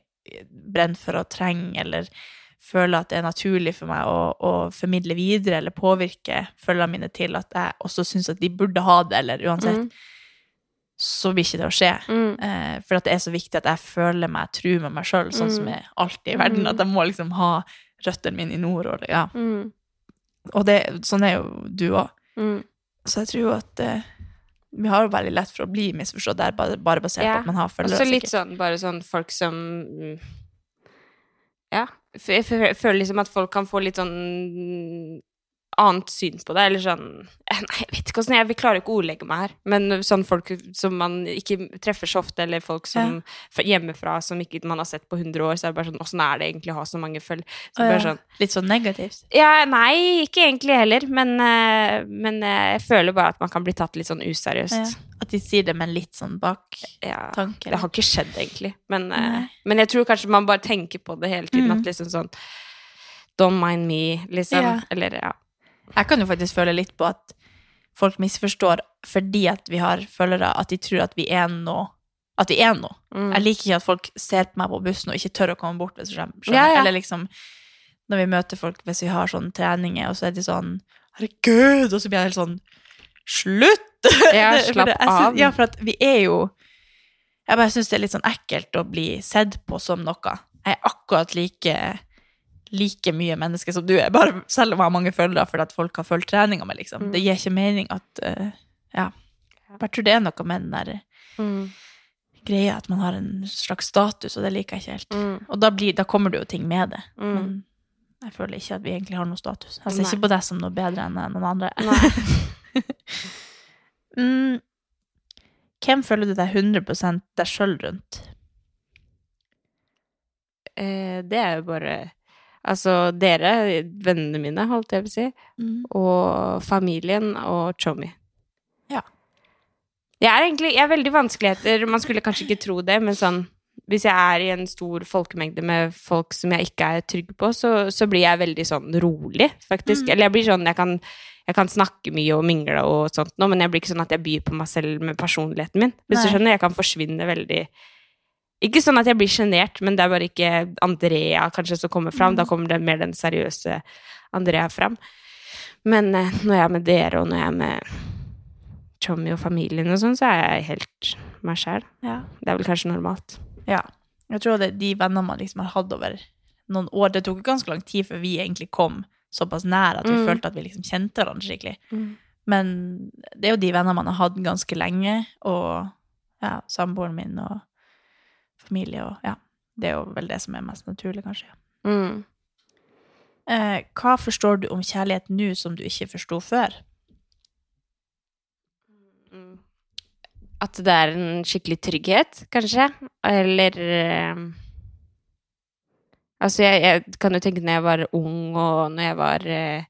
brenner for å trenger, eller føler at det er naturlig for meg å, å formidle videre eller påvirke følgerne mine til at jeg også syns at de burde ha det, eller uansett, Mm. Så blir ikke det å skje. Mm. Eh, for det er så viktig at jeg føler meg tru med meg sjøl, sånn som Mm. jeg alltid i verden. At jeg må liksom ha røttene mine i nord. Og, ja. Mm. og det, sånn er jo du òg. Mm. Så jeg tror jo at eh, vi har jo veldig lett for å bli misforstått der, bare, bare basert yeah. på at man har Og så litt sånn, bare sånn folk som mm, Ja. jeg føler liksom at folk kan få litt sånn annet syn på det, eller sånn Nei, jeg vet ikke hvordan jeg, klarer ikke å ordlegge meg her, men sånn folk som man ikke treffer så ofte, eller folk som ja. hjemmefra som ikke man har sett på 100 år, så er det bare sånn Åssen er det egentlig å ha så mange følg... Så ja. sånn Litt sånn negativt. Ja, nei, ikke egentlig heller, men, eh, men eh, jeg føler bare at man kan bli tatt litt sånn useriøst. Ja. At de sier det med litt sånn baktanke. Ja. Det har ikke skjedd, egentlig. Men, eh, men jeg tror kanskje man bare tenker på det hele tiden. Mm. At liksom sånn Don't mind me, liksom. Eller ja. Jeg kan jo faktisk føle litt på at folk misforstår fordi at vi har følgere, at de tror at vi er noe. At vi er noe. Mm. Jeg liker ikke at folk ser på meg på bussen og ikke tør å komme bort. Hvis du skjønner. Ja, ja. Eller liksom når vi møter folk hvis vi har sånne treninger, og så er de sånn Herregud! Og så blir jeg helt sånn Slutt! Ja, slapp av. Ja, for at vi er jo Jeg bare syns det er litt sånn ekkelt å bli sett på som noe. Jeg er akkurat like like mye menneske som du er, bare selv om jeg har mange følgere fordi at folk har fulgt treninga mi, liksom. Mm. Det gir ikke mening at uh, Ja. Jeg tror det er noe med den der Mm. greia at man har en slags status, og det liker jeg ikke helt. Mm. Og da, blir, da kommer det jo ting med det. Mm. Men jeg føler ikke at vi egentlig har noe status. Jeg ser Nei. ikke på deg som noe bedre enn noen andre. Mm. Hvem føler du deg 100 deg sjøl rundt? Eh, det er jo bare Altså, dere, vennene mine, holdt jeg på å si, og familien og Chomi. Ja. Jeg er egentlig Jeg er veldig vanskeligheter Man skulle kanskje ikke tro det, men sånn Hvis jeg er i en stor folkemengde med folk som jeg ikke er trygg på, så, så blir jeg veldig sånn rolig, faktisk. Mm. Eller jeg blir sånn Jeg kan, jeg kan snakke mye og mingle og sånt nå, men jeg blir ikke sånn at jeg byr på meg selv med personligheten min. Hvis du skjønner? Jeg kan forsvinne veldig Ikke sånn at jeg blir sjenert, men det er bare ikke Andrea kanskje som kommer fram. Mm. Da kommer det mer den seriøse Andrea fram. Men eh, når jeg er med dere, og når jeg er med Tommy og familien og sånn, så er jeg helt meg sjæl. Ja. Det er vel kanskje normalt. ja. Jeg tror det er de venner man liksom har hatt over noen år Det tok ganske lang tid før vi egentlig kom såpass nær at vi Mm. følte at vi liksom kjente hverandre skikkelig. Mm. Men det er jo de venner man har hatt ganske lenge, og ja, samboeren min og familie og ja. Det er jo vel det som er mest naturlig, kanskje. Mm. Eh, hva forstår du om kjærlighet nå som du ikke forsto før? At det er en skikkelig trygghet, kanskje. Eller eh, Altså, jeg, jeg kan jo tenke når jeg var ung, og når jeg var eh,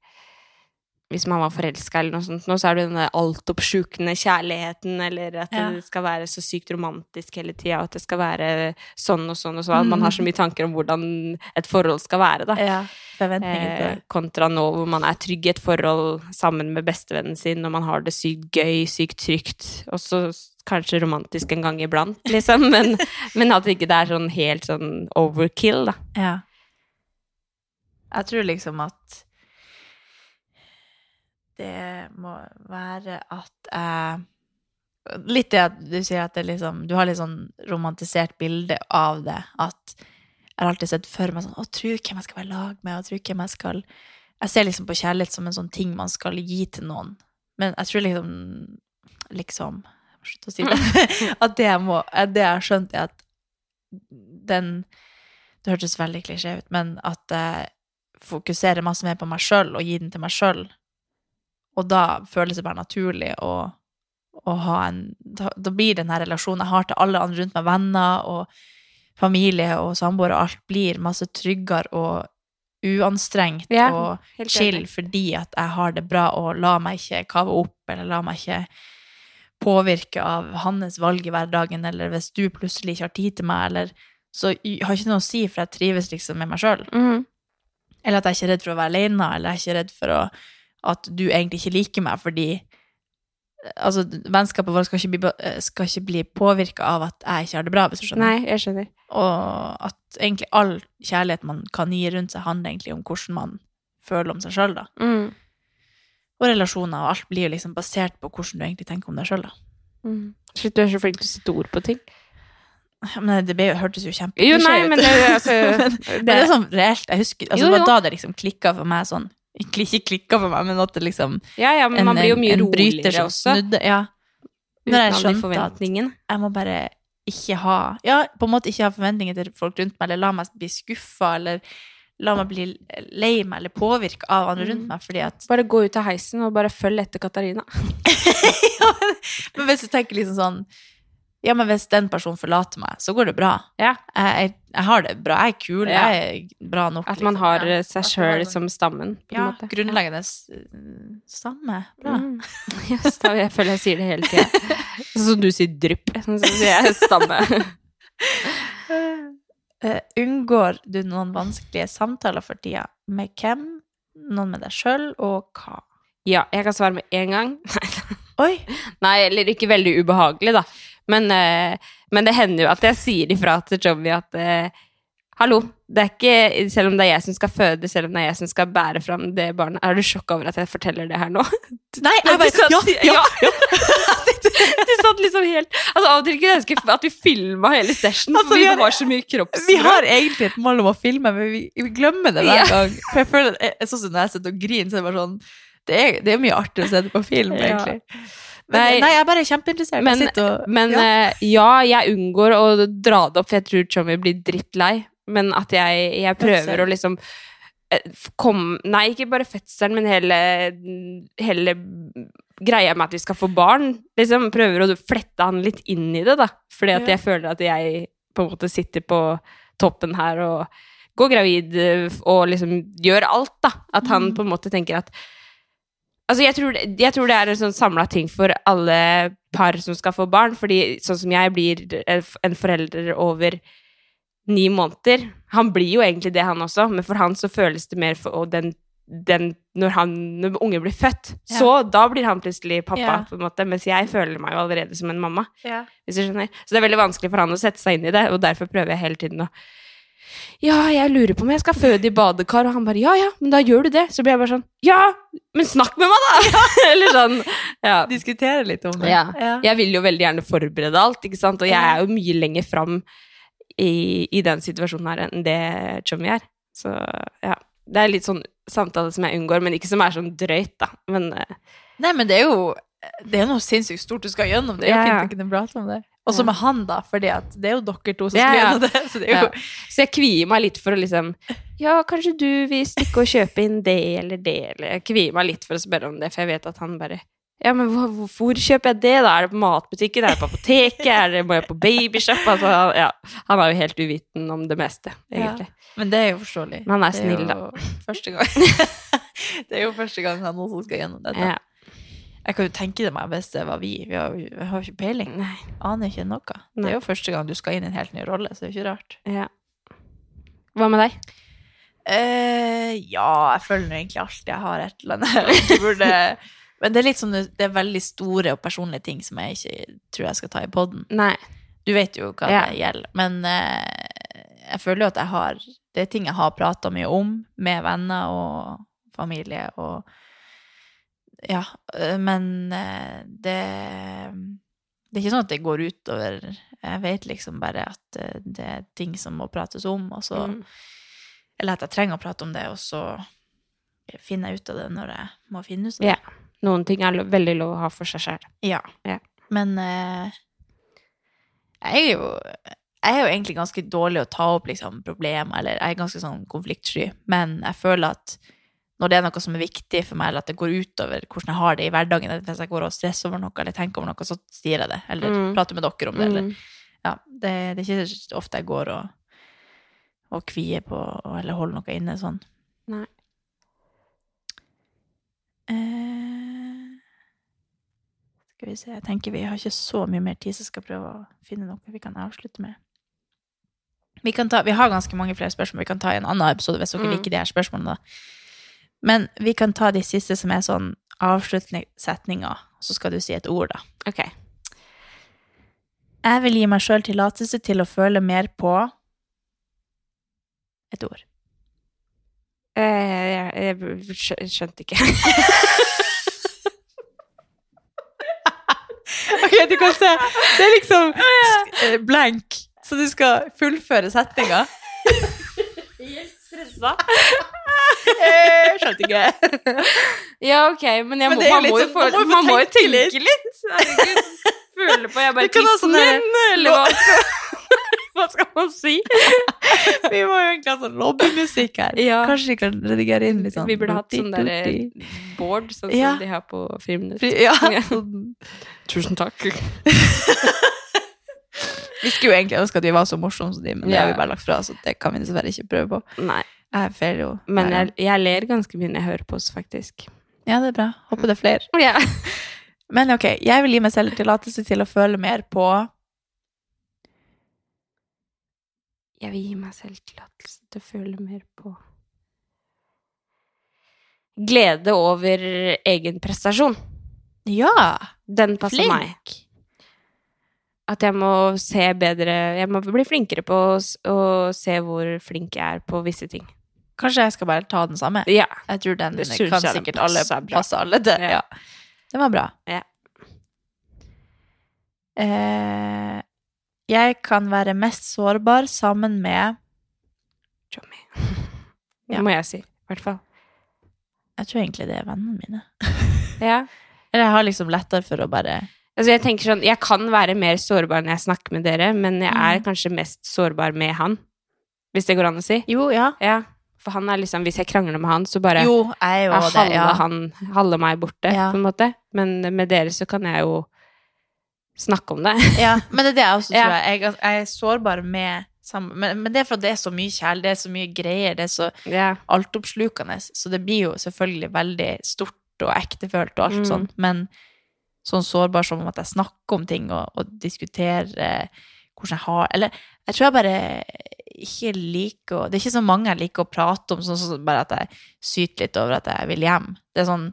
Hvis man var forelska eller noe sånt, nå, så er det den der altoppslukende kjærligheten, eller at Ja. det skal være så sykt romantisk hele tida, og at det skal være sånn og sånn og sånn. At man har så mye tanker om hvordan et forhold skal være, da. Ja. Eh, kontra nå hvor man er trygg i et forhold sammen med bestevennen sin, og man har det sykt gøy, sykt trygt, og så kanskje romantisk en gang iblant, liksom, men, men at ikke det er sånn helt sånn overkill, da. Ja. Jeg tror liksom at det må være at jeg Litt det at du sier at det liksom Du har litt sånn romantisert bilde av det. At jeg har alltid sett for meg sånn Å, tro hvem jeg skal være lag med, og tro hvem jeg skal Jeg ser liksom på kjærlighet som en sånn ting man skal gi til noen. Men jeg tror liksom Liksom Slutt å si det. at det jeg må Det jeg har skjønt, er at den Det hørtes veldig klisjé ut, men at jeg fokuserer masse mer på meg sjøl og gir den til meg sjøl. Og da føles det bare naturlig å, å ha en da, da blir den her relasjonen jeg har til alle andre rundt meg, venner og familie og samboere, og alt blir masse tryggere og uanstrengt Ja, og chill fordi at jeg har det bra og la meg ikke kave opp, eller la meg ikke påvirke av hans valg i hverdagen, eller hvis du plutselig ikke har tid til meg, eller Så jeg har ikke noe å si, for jeg trives liksom med meg sjøl. Mm. Eller at jeg er ikke redd for å være alene, eller jeg er ikke redd for å, at du egentlig ikke liker meg, fordi Altså, vennskapet vårt skal ikke bli, be- skal ikke bli påvirka av at jeg ikke har det bra, hvis du skjønner. Nei, jeg skjønner. Og at egentlig all kjærlighet man kan gi rundt seg, handler egentlig om hvordan man føler om seg sjøl, da. Mm. Og relasjoner og alt blir jo liksom basert på hvordan du egentlig tenker om deg sjøl, da. Mm. Shit, du er så flink til å sette ord på ting. Men det ble, hørtes jo Jo, nei, ut. men det, altså, men, men det er sånn reelt. Jeg husker, altså, Jo, det var da det liksom klikka for meg sånn Ikke, ikke klikka for meg, men at det liksom Ja, ja, men man blir jo mye en roligere også. Snudde, ja. Når jeg skjønte at jeg må bare ikke ha Ja, på en måte ikke ha forventninger til folk rundt meg, eller la meg bli skuffa, eller la meg bli lei meg eller påvirka av andre Mm. rundt meg, fordi at Bare gå ut av heisen og bare følg etter Katarina. ja, men, men hvis du tenker liksom sånn Ja, men hvis den personen forlater meg, så går det bra. Ja. Jeg, jeg, jeg har det bra, jeg er kul, Ja. jeg er bra nok. At man liksom. har Ja. eh, seg man sjøl sånn- som stammen, på en ja, måte. grunnleggende s- stamme. Bra. Mm. Yes, da, jeg føler jeg sier det hele tida. Sånn som du sier drypp, så sier jeg stamme. Uh, unngår du noen vanskelige samtaler for tida? Med hvem? Noen med deg sjøl, og hva? Ja, jeg kan svare med en gang. Oi! Nei, eller ikke veldig ubehagelig, da. Men, eh, men det hender jo at jeg sier ifra til Jobby at eh, Hallo, det er ikke Selv om det er jeg som skal føde, selv om det er jeg som skal bære fram det barnet Er du sjokka over at jeg forteller det her nå? Nei, jeg bare satt- Ja! ja. Du satt liksom helt Altså, Av og til kunne jeg ønske at vi filma hele session, Altså, for vi vi har- har så mye kroppsspråk. Vi har egentlig et mål om å filme, men vi, vi glemmer det hver Ja. gang. For jeg føler jeg, sånn som når jeg sitter og griner, så er det bare sånn Det er, det er mye artig å se det på film, Ja. egentlig. Nei. nei, jeg er bare kjempeinteressert. Men, og, men ja. eh, ja, jeg unngår å dra det opp, for jeg tror Tommy blir drittlei. Men at jeg, jeg prøver å liksom eh, komme Nei, ikke bare fødselen, men hele, hele greia med at vi skal få barn. Liksom prøver å flette han litt inn i det, da. Fordi at jeg føler at jeg på en måte sitter på toppen her og går gravid eh, og liksom gjør alt, da. At han på en måte tenker at Altså, jeg tror, jeg tror det er en sånn samla ting for alle par som skal få barn, fordi sånn som jeg blir en forelder over ni måneder Han blir jo egentlig det, han også, men for han så føles det mer for den, den Når han når unge blir født, Ja. så da blir han plutselig pappa, Ja. på en måte, mens jeg føler meg jo allerede som en mamma, Ja. hvis du skjønner. Så det er veldig vanskelig for han å sette seg inn i det, og derfor prøver jeg hele tiden å ja, jeg lurer på om jeg skal føde i badekar, og han bare ja, ja, men da gjør du det. Så blir jeg bare sånn ja, men snakk med meg, da! Eller sånn. Ja. Diskutere litt om det. Ja. Ja. Jeg vil jo veldig gjerne forberede alt, ikke sant, og jeg er jo mye lenger fram i, i den situasjonen her enn det Chummy er. Så ja. Det er litt sånn samtale som jeg unngår, men ikke som er sånn drøyt, da. Men eh, Nei, men det er jo det er noe sinnssykt stort du skal gjennom. Det er jo Ja, ikke, fint å kunne om det. Også Ja. med han, da, for det er jo dere to som Ja, skal ja. gjennom det. Så det er jo Ja. Så jeg kvier meg litt for å liksom Ja, kanskje du vil stikke og kjøpe inn det eller det, eller Jeg kvier meg litt for å spørre om det, for jeg vet at han bare Ja, men hvor, hvor, kjøper jeg det, da? Er det på matbutikken? Er det på apoteket? Er det, må jeg på babyshop? Altså, han- ja, han er jo helt uviten om det meste, egentlig. Men det er jo forståelig. Men han er Det snill, jo Første gang. det er jo første gang han også skal gjennom dette. Ja. Jeg kan jo tenke det meg hvis det var vi. Vi har, jo- vi har ikke peiling. Nei. Aner ikke noe. Det er jo første gang du skal inn i en helt ny rolle, så det er jo ikke rart. Ja. Hva med deg? Eh, ja, jeg føler egentlig alltid jeg har et eller annet burde Men det er litt sånn, det er veldig store og personlige ting som jeg ikke tror jeg skal ta i poden. Du vet jo hva Ja. det gjelder. Men eh, jeg føler jo at jeg har Det er ting jeg har prata mye om med venner og familie og Ja. Men det Det er ikke sånn at det går utover Jeg vet liksom bare at det er ting som må prates om, og så Mm. Eller at jeg trenger å prate om det, og så finner jeg ut av det når jeg må finne ut av det. Ja. Noen ting er veldig lov å ha for seg selv. Ja. Ja. Men eh, jeg er jo jeg er jo egentlig ganske dårlig å ta opp liksom, problemer, eller jeg er ganske sånn konfliktsky, men jeg føler at når det er noe som er viktig for meg, eller at det går utover hvordan jeg har det i hverdagen, eller hvis jeg går og stresser over noe, eller tenker over noe, så sier jeg det, eller Mm. prater med dere om det, eller Mm. ja, det, det er ikke ofte jeg går og, og kvier på, eller holder noe inne sånn. Nei. Eh, skal vi se, jeg tenker vi har ikke så mye mer tid, så jeg skal prøve å finne noe vi kan avslutte med. Vi, kan ta, vi har ganske mange flere spørsmål vi kan ta i en annen episode hvis dere Mm. liker de her spørsmålene. da. Men vi kan ta de siste som er sånn avsluttende setninger, så skal du si et ord, da. Ok. Jeg vil gi meg sjøl tillatelse til å føle mer på et ord. Eh, jeg, jeg skjø- skjønte ikke. Ok, du kan se. Det er liksom eh, blank, så du skal fullføre setninga. Eh, Skjønte ikke. Ja, ok, men, jeg må, men er man, må jo sånn- få, man man må jo tenke litt. litt. Herregud. Føle på, jeg bare tissen, sånn eller, hva, hva skal man si? Vi må jo egentlig ha sånn lobbymusikk her. Ja. Kanskje vi kan redigere inn litt sånn Vi burde hatt sånn der dutti-dutti. board, sånn Ja. som de har på Friminutt. Fri- Ja. Tusen takk. Vi skulle jo egentlig ønske at vi var så morsomme som de, men det har vi bare lagt fra, så det kan vi dessverre ikke prøve på. Nei, Jeg feiler jo. men jeg, jeg ler ganske mye når jeg hører på oss, faktisk. Ja, det er bra. Håper det er flere. Ja. Men ok, jeg vil gi meg selv tillatelse til å føle mer på Jeg vil gi meg selv tillatelse til å føle mer på Glede over egen prestasjon. Ja! Den passer Flink. meg. At jeg må se bedre Jeg må bli flinkere på å, å se hvor flink jeg er på visse ting. Kanskje jeg skal bare ta den samme? Ja. Jeg tror den kan sikkert alle passe alle til. Ja. Ja. Det var bra. Ja. Eh, jeg kan være mest sårbar sammen med Tommy. Ja. Det må jeg si. I hvert fall. Jeg tror egentlig det er vennene mine. Ja. Eller jeg har liksom lettere for å bare Altså jeg tenker sånn, jeg kan være mer sårbar når jeg snakker med dere, men jeg er Mm. kanskje mest sårbar med han. Hvis det går an å si. Jo, ja. Ja. For han er liksom, hvis jeg krangler med han, så bare Jo, jeg er jo er halve, Ja. han, halve meg borte, Ja. på en måte. Men med dere så kan jeg jo snakke om det. ja. Men det er det jeg også tror. Jeg, jeg, jeg er sårbar med sammen men, men det er for at det er så mye kjærlighet, det er så mye greier, det er så Ja. altoppslukende. Så det blir jo selvfølgelig veldig stort og ektefølt og alt Mm. sånt, men sånn sårbar som om at jeg snakker om ting og, og diskuterer hvordan jeg har Eller jeg tror jeg bare ikke liker å Det er ikke så mange jeg liker å prate om, sånn som bare at jeg syter litt over at jeg vil hjem. Det er sånn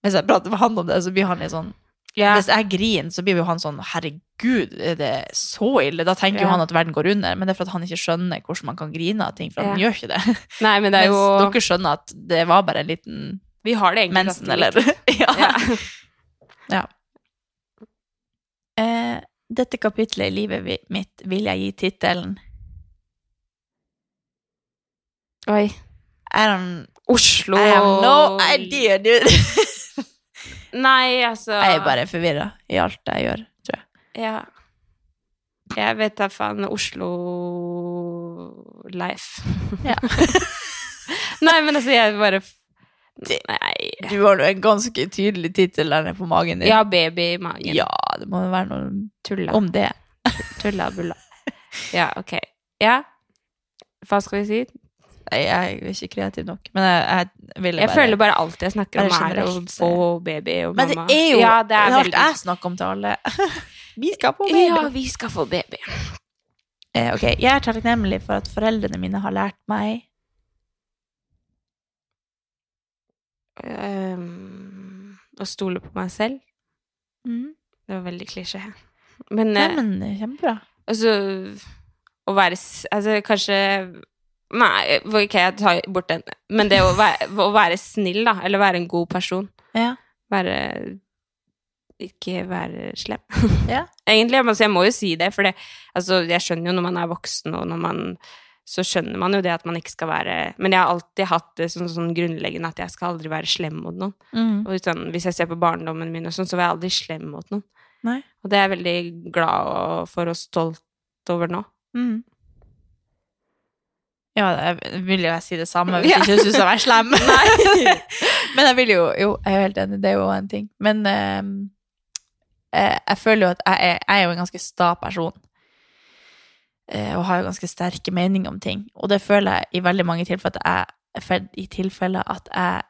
Hvis jeg prater med han om det, så blir han litt sånn yeah. Hvis jeg griner, så blir jo han sånn Herregud, er det så ille? Da tenker jo han at verden går under, men det er for at han ikke skjønner hvordan man kan grine av ting, for han gjør ikke det. Nei, men det er Mens jo dere skjønner at det var bare en liten Vi har det egentlig mensen, eller ja. Ja. Ja. Eh, dette kapitlet i livet mitt vil jeg gi tittelen Oi. Er don't Oslo I have no idea, dude. Nei, altså Jeg er bare forvirra i alt jeg gjør, tror jeg. Ja. Jeg vet da faen Oslo-life. Ja. Nei, men altså, jeg bare Nei. Du har jo en ganske tydelig tittel der nede på magen din. Ja, baby i magen. Ja, det må jo være noe Tulla. om det. Tulla bulla. Ja, ok. Ja. Hva skal vi si? Nei, Jeg er ikke kreativ nok, men jeg, jeg ville Jeg føler bare alt jeg snakker om, bare er å få baby og Men det mamma. er jo ja, det er alt veldig... jeg snakker om til alle. Vi skal få baby. Ja, vi skal få baby. Eh, ok, Jeg er takknemlig for at foreldrene mine har lært meg Ehm, å stole på meg selv. mm. Det var veldig klisjé. Men, Nei, eh, men kjempebra. altså Å være Altså, kanskje Nei, ok, jeg tar bort den. Men det å være, å være snill, da. Eller være en god person. Ja. Være Ikke være slem. Ja. Egentlig. Altså, jeg må jo si det, for det, altså, jeg skjønner jo når man er voksen, og når man så skjønner man jo det at man ikke skal være Men jeg har alltid hatt det sånn, sånn grunnleggende at jeg skal aldri være slem mot noen. Mm. Og sånn, hvis jeg ser på barndommen min, og sånn, så var jeg aldri slem mot noen. Nei. Og det er jeg veldig glad for og stolt over nå. Mm. Ja, jeg vil jo jeg si det samme hvis Ja. jeg ikke syns jeg er slem. Men jeg vil jo Jo, jeg er helt enig, det er jo en ting. Men um, jeg, jeg føler jo at jeg er, jeg er jo en ganske sta person. Eh, og har jo ganske sterke meninger om ting. Og det føler jeg i veldig mange tilfeller at jeg i tilfeller at jeg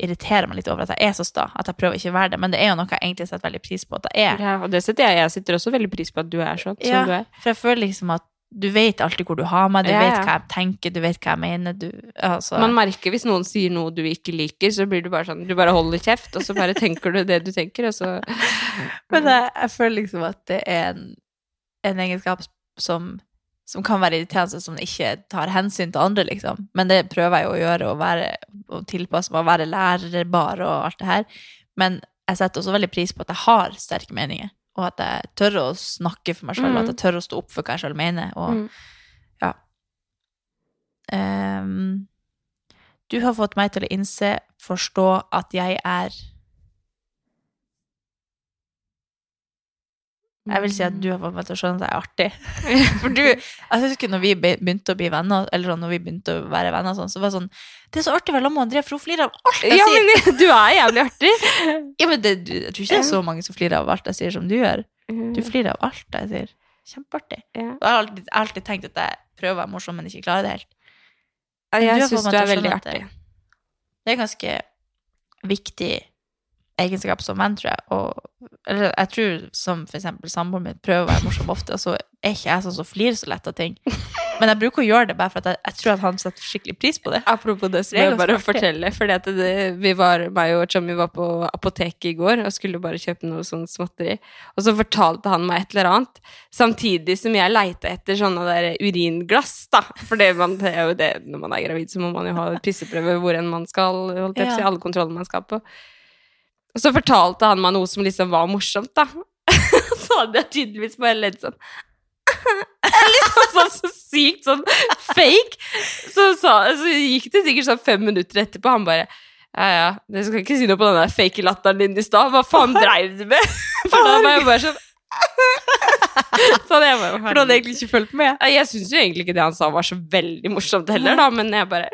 irriterer meg litt over at jeg er så sta. At jeg prøver ikke å være det. Men det er jo noe jeg egentlig setter veldig pris på at jeg er. Ja, og det setter jeg. Jeg setter også veldig pris på at du er sånn som du er. for jeg føler liksom at du vet alltid hvor du har meg, du Ja, vet hva jeg tenker, du vet hva jeg mener. Du, altså, Man merker hvis noen sier noe du ikke liker, så blir du bare sånn Du bare holder kjeft, og så bare tenker du det du tenker, og så Men jeg, jeg føler liksom at det er en, en egenskap som, som kan være irriterende, som ikke tar hensyn til andre, liksom. Men det prøver jeg å gjøre, å, være, å tilpasse meg, å være lærerbar og alt det her. Men jeg setter også veldig pris på at jeg har sterke meninger, og at jeg tør å snakke for meg sjøl, Mm. at jeg tør å stå opp for hva jeg sjøl mener. Og, Mm. ja. Um, du har fått meg til å innse, forstå at jeg er Jeg vil si at du har fått meg til å skjønne at jeg er artig. For du, jeg husker når vi begynte å bli venner, eller sånn, når vi begynte å være venner, sånn, så var det sånn Det er så artig å være sammen med Andrea, for hun flirer av alt jeg Ja, sier. men du er jævlig artig! Ja, men det, du, jeg tror ikke det er så mange som flirer av alt jeg sier, som du gjør. Du flirer av alt jeg sier. Kjempeartig. Ja. Jeg har alltid, jeg har alltid tenkt at jeg prøver å være morsom, men ikke klarer det helt. Men Jeg syns du er veldig artig. Det er ganske viktig egenskap som menn, tror jeg. Og, eller jeg tror som for eksempel samboeren min prøver å være morsom ofte, og så er ikke jeg sånn som flirer så lett av ting. Men jeg bruker å gjøre det bare for at jeg, jeg tror at han setter skikkelig pris på det. Apropos det, så må jeg bare fortelle. At vi var, meg og Chummy var på apoteket i går og skulle bare kjøpe noe sånn småtteri. Og så fortalte han meg et eller annet, samtidig som jeg leita etter sånne der uringlass, da. For det, man, det er jo det når man er gravid, så må man jo ha pisseprøve hvor enn man skal, holdt jeg på å si, alle kontroller man skal på. Og så fortalte han meg noe som liksom var morsomt, da. så hadde jeg tydeligvis bare ledd sånn. liksom sånn så sykt sånn fake. Så, så, så gikk det sikkert sånn fem minutter etterpå, han bare ja, ja, Jeg skal ikke si noe på den der fake latteren din i stad. Hva faen dreiv du med? For da var jeg bare sånn sånn, jeg bare For du hadde egentlig ikke fulgt med. Jeg syns jo egentlig ikke det han sa var så veldig morsomt heller, da, men jeg bare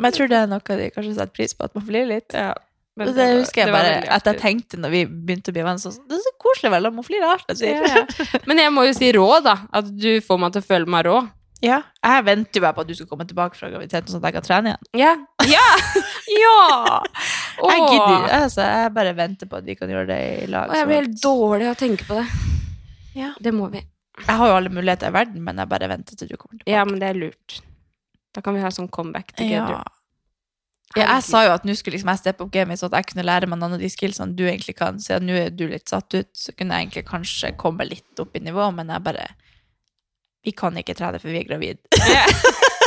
Men jeg tror det er noe de kanskje setter pris på, at man flirer litt. ja, men det husker jeg bare at jeg tenkte når vi begynte å bli venner, sånn Det er så koselig vel, man flirer av alt jeg sier. Men jeg må jo si rå, da. At du får meg til å føle meg rå. Ja. Jeg venter jo bare på at du skal komme tilbake fra graviditeten, sånn at jeg kan trene igjen. Ja! Ja! ja! Jeg Åh. gidder altså, Jeg bare venter på at vi kan gjøre det i lag. Og jeg blir helt dårlig av å tenke på det. Ja. Det må vi. Jeg har jo alle muligheter i verden, men jeg bare venter til du kommer tilbake. Ja, men det er lurt. Da kan vi ha sånn comeback together. Ja. Ja, jeg sa jo at nå skulle liksom jeg steppe opp gamet sånn at jeg kunne lære meg noen av de skillsene du egentlig kan. Siden nå er du litt satt ut, så kunne jeg egentlig kanskje komme litt opp i nivå, men jeg bare Vi kan ikke trene for vi er gravid.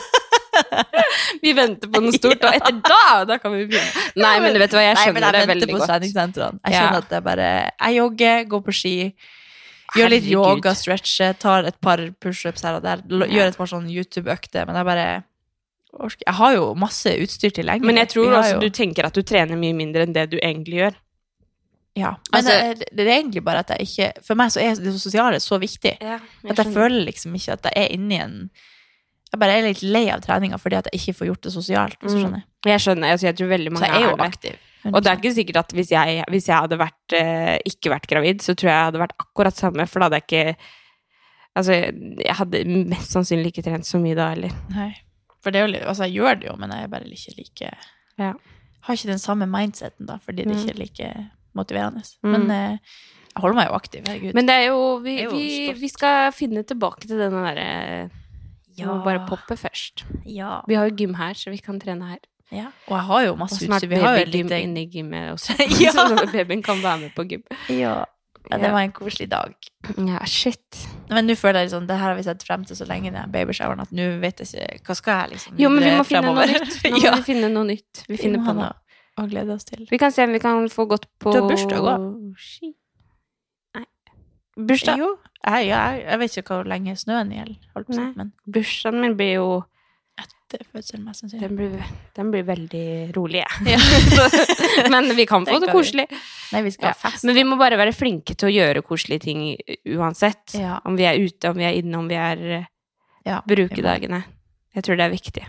Vi venter på noe stort, og etter da, da kan vi begynne. Nei, men vet du hva, jeg skjønner Nei, skjønner det venter veldig på godt. treningssentrene. Jeg Ja. at det bare Jeg jogger, går på ski, gjør litt Herregud. yoga, stretcher, tar et par pushups her og der, gjør et par sånne YouTube-økter, men jeg bare orker Jeg har jo masse utstyr tilgjengelig. Men jeg tror også jo- du tenker at du trener mye mindre enn det du egentlig gjør. Ja. Men Altså- det, det er egentlig bare at jeg ikke For meg så er det sosiale så viktig. Ja, At jeg føler liksom ikke at jeg er inni en Jeg bare er litt lei av treninga fordi at jeg ikke får gjort det sosialt. Hvis Mm. skjønner. Jeg skjønner, altså, jeg tror veldig mange Så jeg er jo er aktiv. Og det er ikke sikkert at hvis jeg, hvis jeg hadde vært, eh, ikke vært gravid, så tror jeg jeg hadde vært akkurat samme, for da hadde jeg ikke Altså, jeg hadde mest sannsynlig ikke trent så mye da heller. Nei. For det jo altså jeg gjør det jo, men jeg er bare ikke like Ja. Har ikke den samme mindseten, da, fordi det Mm. ikke er like motiverende. Mm. Men eh, jeg holder meg jo aktiv, herregud. Men det er jo Vi, er jo vi, vi skal finne tilbake til denne derre Vi må bare poppe først. ja. Vi har jo gym her, så vi kan trene her. ja. Og jeg har jo masse utstyr. Vi har jo litt inni i gymmet også. Ja. Så babyen kan være med på gym. ja. Ja, det var en koselig dag. Ja, shit. Men nå føler jeg liksom, det her har vi sett frem til så lenge, den babyshoweren, at nå vet jeg ikke Hva skal jeg liksom Jo, men vi må finne noe nytt. Nå må ja. vi finne noe nytt. Vi Vi finner på noe. å glede oss til. Vi kan se om vi kan få gått på Du har bursdag også. Ski. Nei. Bursdag? Jo, jeg, jeg, jeg vet ikke hvor lenge snøen gjelder, holdt på men Bursdagen min blir jo etter fødselen mest sannsynlig. Den blir, den blir veldig rolig, jeg. Ja. Men vi kan få Det det koselig. Nei, vi skal Ja. fest. Men vi må bare være flinke til å gjøre koselige ting uansett. Ja. Om vi er ute, om vi er inne, om vi er Ja, Bruke dagene. Jeg tror det er viktig.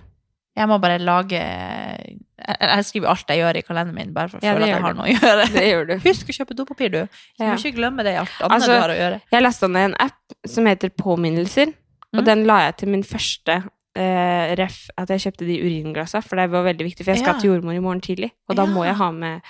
Jeg må bare lage Jeg, jeg skriver alt jeg gjør i kalenderen min, bare for å Ja, føle at jeg har noe å gjøre. Det gjør du. Husk å kjøpe dopapir, du. Du Ja. må ikke glemme det i alt annet Altså, du har å gjøre. Jeg lasta ned en app som heter Påminnelser, og Mm. den la jeg til min første eh, ref at jeg kjøpte de uringlassa, for det var veldig viktig, for jeg skal Ja. til jordmor i morgen tidlig, og da må jeg ha med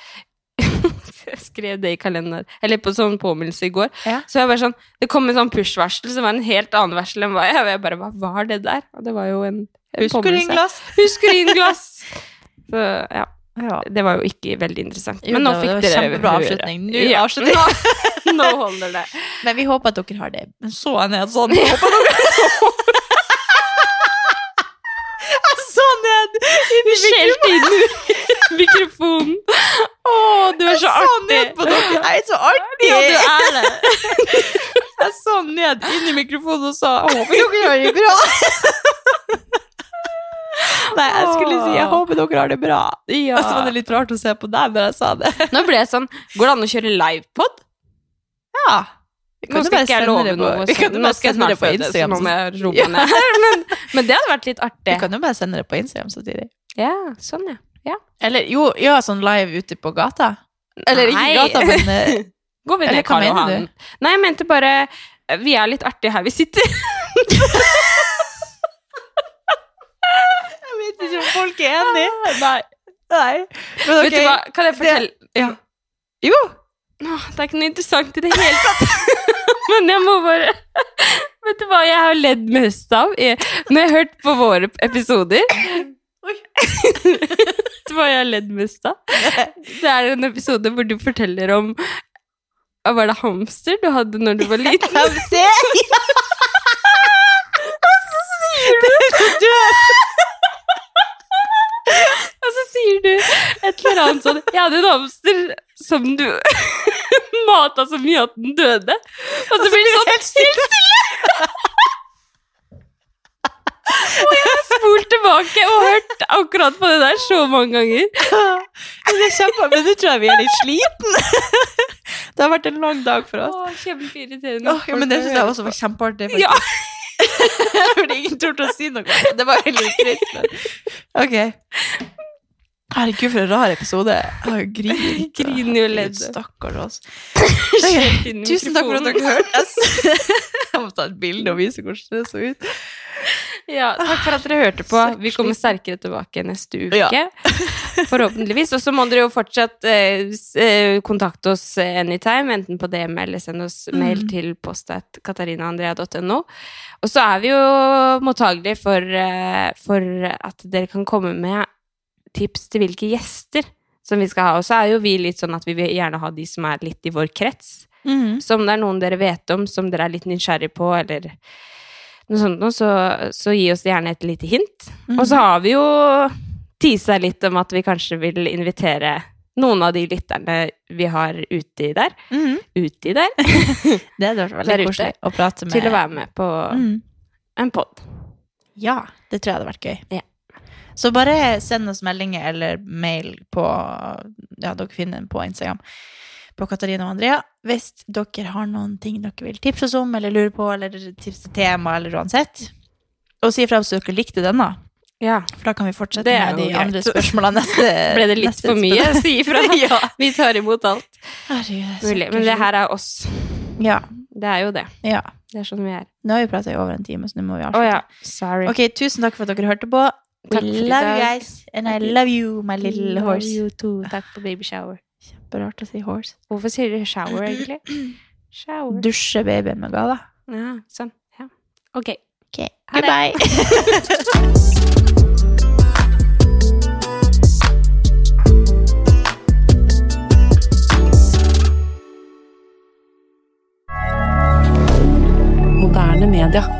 Jeg skrev det i kalenderen, eller på sånn påminnelse i går. Ja. Så jeg bare sånn, det kom en sånn push-varsel som var en helt annen varsel enn hva jeg Og jeg bare, hva var det der? Og det var jo en, en Husk uringlass. Husk uringlass! Så ja, Ja. det var jo ikke veldig interessant. Jo, Men nå fikk dere kjempebra høre. avslutning. Nå Ja. avslutning. Nå holder det. Men vi håper at dere har det. Men så ned sånn. Håper dere Jeg så ned Du skjelte inn mikrofonen. Å, du er så Jeg så ned på dere. Jeg er så artig. Ja, du er det. Jeg så ned inn i mikrofonen og sa håper dere har det bra. Nei, jeg skulle si jeg håper dere har det bra. Ja. Og så var det litt rart å se på deg når jeg sa det. Nå ble jeg sånn Går det an å kjøre livepod? Ja. Vi Nå skal ikke jeg love noe. Vi kan jo bare sende det på Instagram. ned. Men, men det hadde vært litt Vi artig. kan jo bare sende det på Instagram samtidig. Ja, sånn, ja. ja. Eller jo, ja, sånn live ute på gata. Eller ikke gata, men eh, Går vi Eller ned hva Karl mener han Nei, jeg mente bare Vi er litt artige her vi sitter. Jeg vet ikke om folk er enig. Nei. Nei. Men okay. Vet du hva, kan jeg fortelle ja. Jo. Nå, Det er ikke noe interessant i det hele tatt. Men jeg må bare Vet du hva jeg har ledd mest av i- når jeg har hørt på våre episoder? Oi. Vet du hva jeg har ledd mest av? Det er en episode hvor du forteller om Var det hamster du hadde når du var liten? Hamster! Og så sier du et eller annet sånn Jeg hadde en hamster som du mata så mye at den døde. Og så blir det sånn helt stille. Og jeg har spolt tilbake og hørt akkurat på det der så mange ganger. Det er kjempe, men nå tror jeg vi er litt sliten. Det har vært en lang dag for oss. Kjempeirriterende. Åh, ja, men det synes jeg også var kjempeartig. Ja. Fordi ingen torde å si noe. Det var veldig trist. Men. Ok. Herregud, for en rar episode. Jeg griner. Griner jo Herregud, ledd. Stakkars oss. Tusen takk for at dere hørte hørte. Jeg må ta et bilde og vise hvordan det så ut. Ja, takk for at dere hørte på. Vi kommer sterkere tilbake neste uke. Ja. Forhåpentligvis. Og så må dere jo fortsatt eh, eh, kontakte oss anytime, enten på DM eller send oss mail Mm. til postatkatarinaandrea.no. Og så er vi jo mottagelige for, eh, for at dere kan komme med tips til hvilke gjester som vi skal ha. Og så er jo vi litt sånn at vi vil gjerne ha de som er litt i vår krets. Mm. Så om det er noen dere vet om, som dere er litt nysgjerrig på, eller noe sånt noe, så, så gi oss gjerne et lite hint. Og så har vi jo tisa litt om at vi kanskje vil invitere noen av de lytterne vi har uti der, Mm. uti der, Det hadde vært veldig koselig å prate med. til å være med på mm. en pod. Ja, det tror jeg hadde vært gøy. Ja. Så bare send oss meldinger eller mail på Ja, dere finner den på Instagram. På Katarina og Andrea. Hvis dere har noen ting dere vil tipse oss om eller lure på, eller tips til tema, eller uansett. Og si ifra hvis dere likte denne, Ja. for da kan vi fortsette med de greit. andre spørsmålene neste Ble det litt for mye si ifra? ja. Vi tar imot alt. Herregud, Mulig. Men det her er oss. Ja. Det er jo det. ja. Det er sånn vi er. Nå har vi prata i over en time, så nå må vi avslutte. Oh, ja. Sorry. Ok, tusen takk for at dere hørte på. We Takk love you guys, and I love you, my little Love horse. you too. Takk for baby shower. Kjemperart å si horse. Hvorfor sier du shower, egentlig? Shower. Dusje babyen med gaver. Ja, sånn. Ja. Ok. okay. Ha det. goodbye. Moderne media.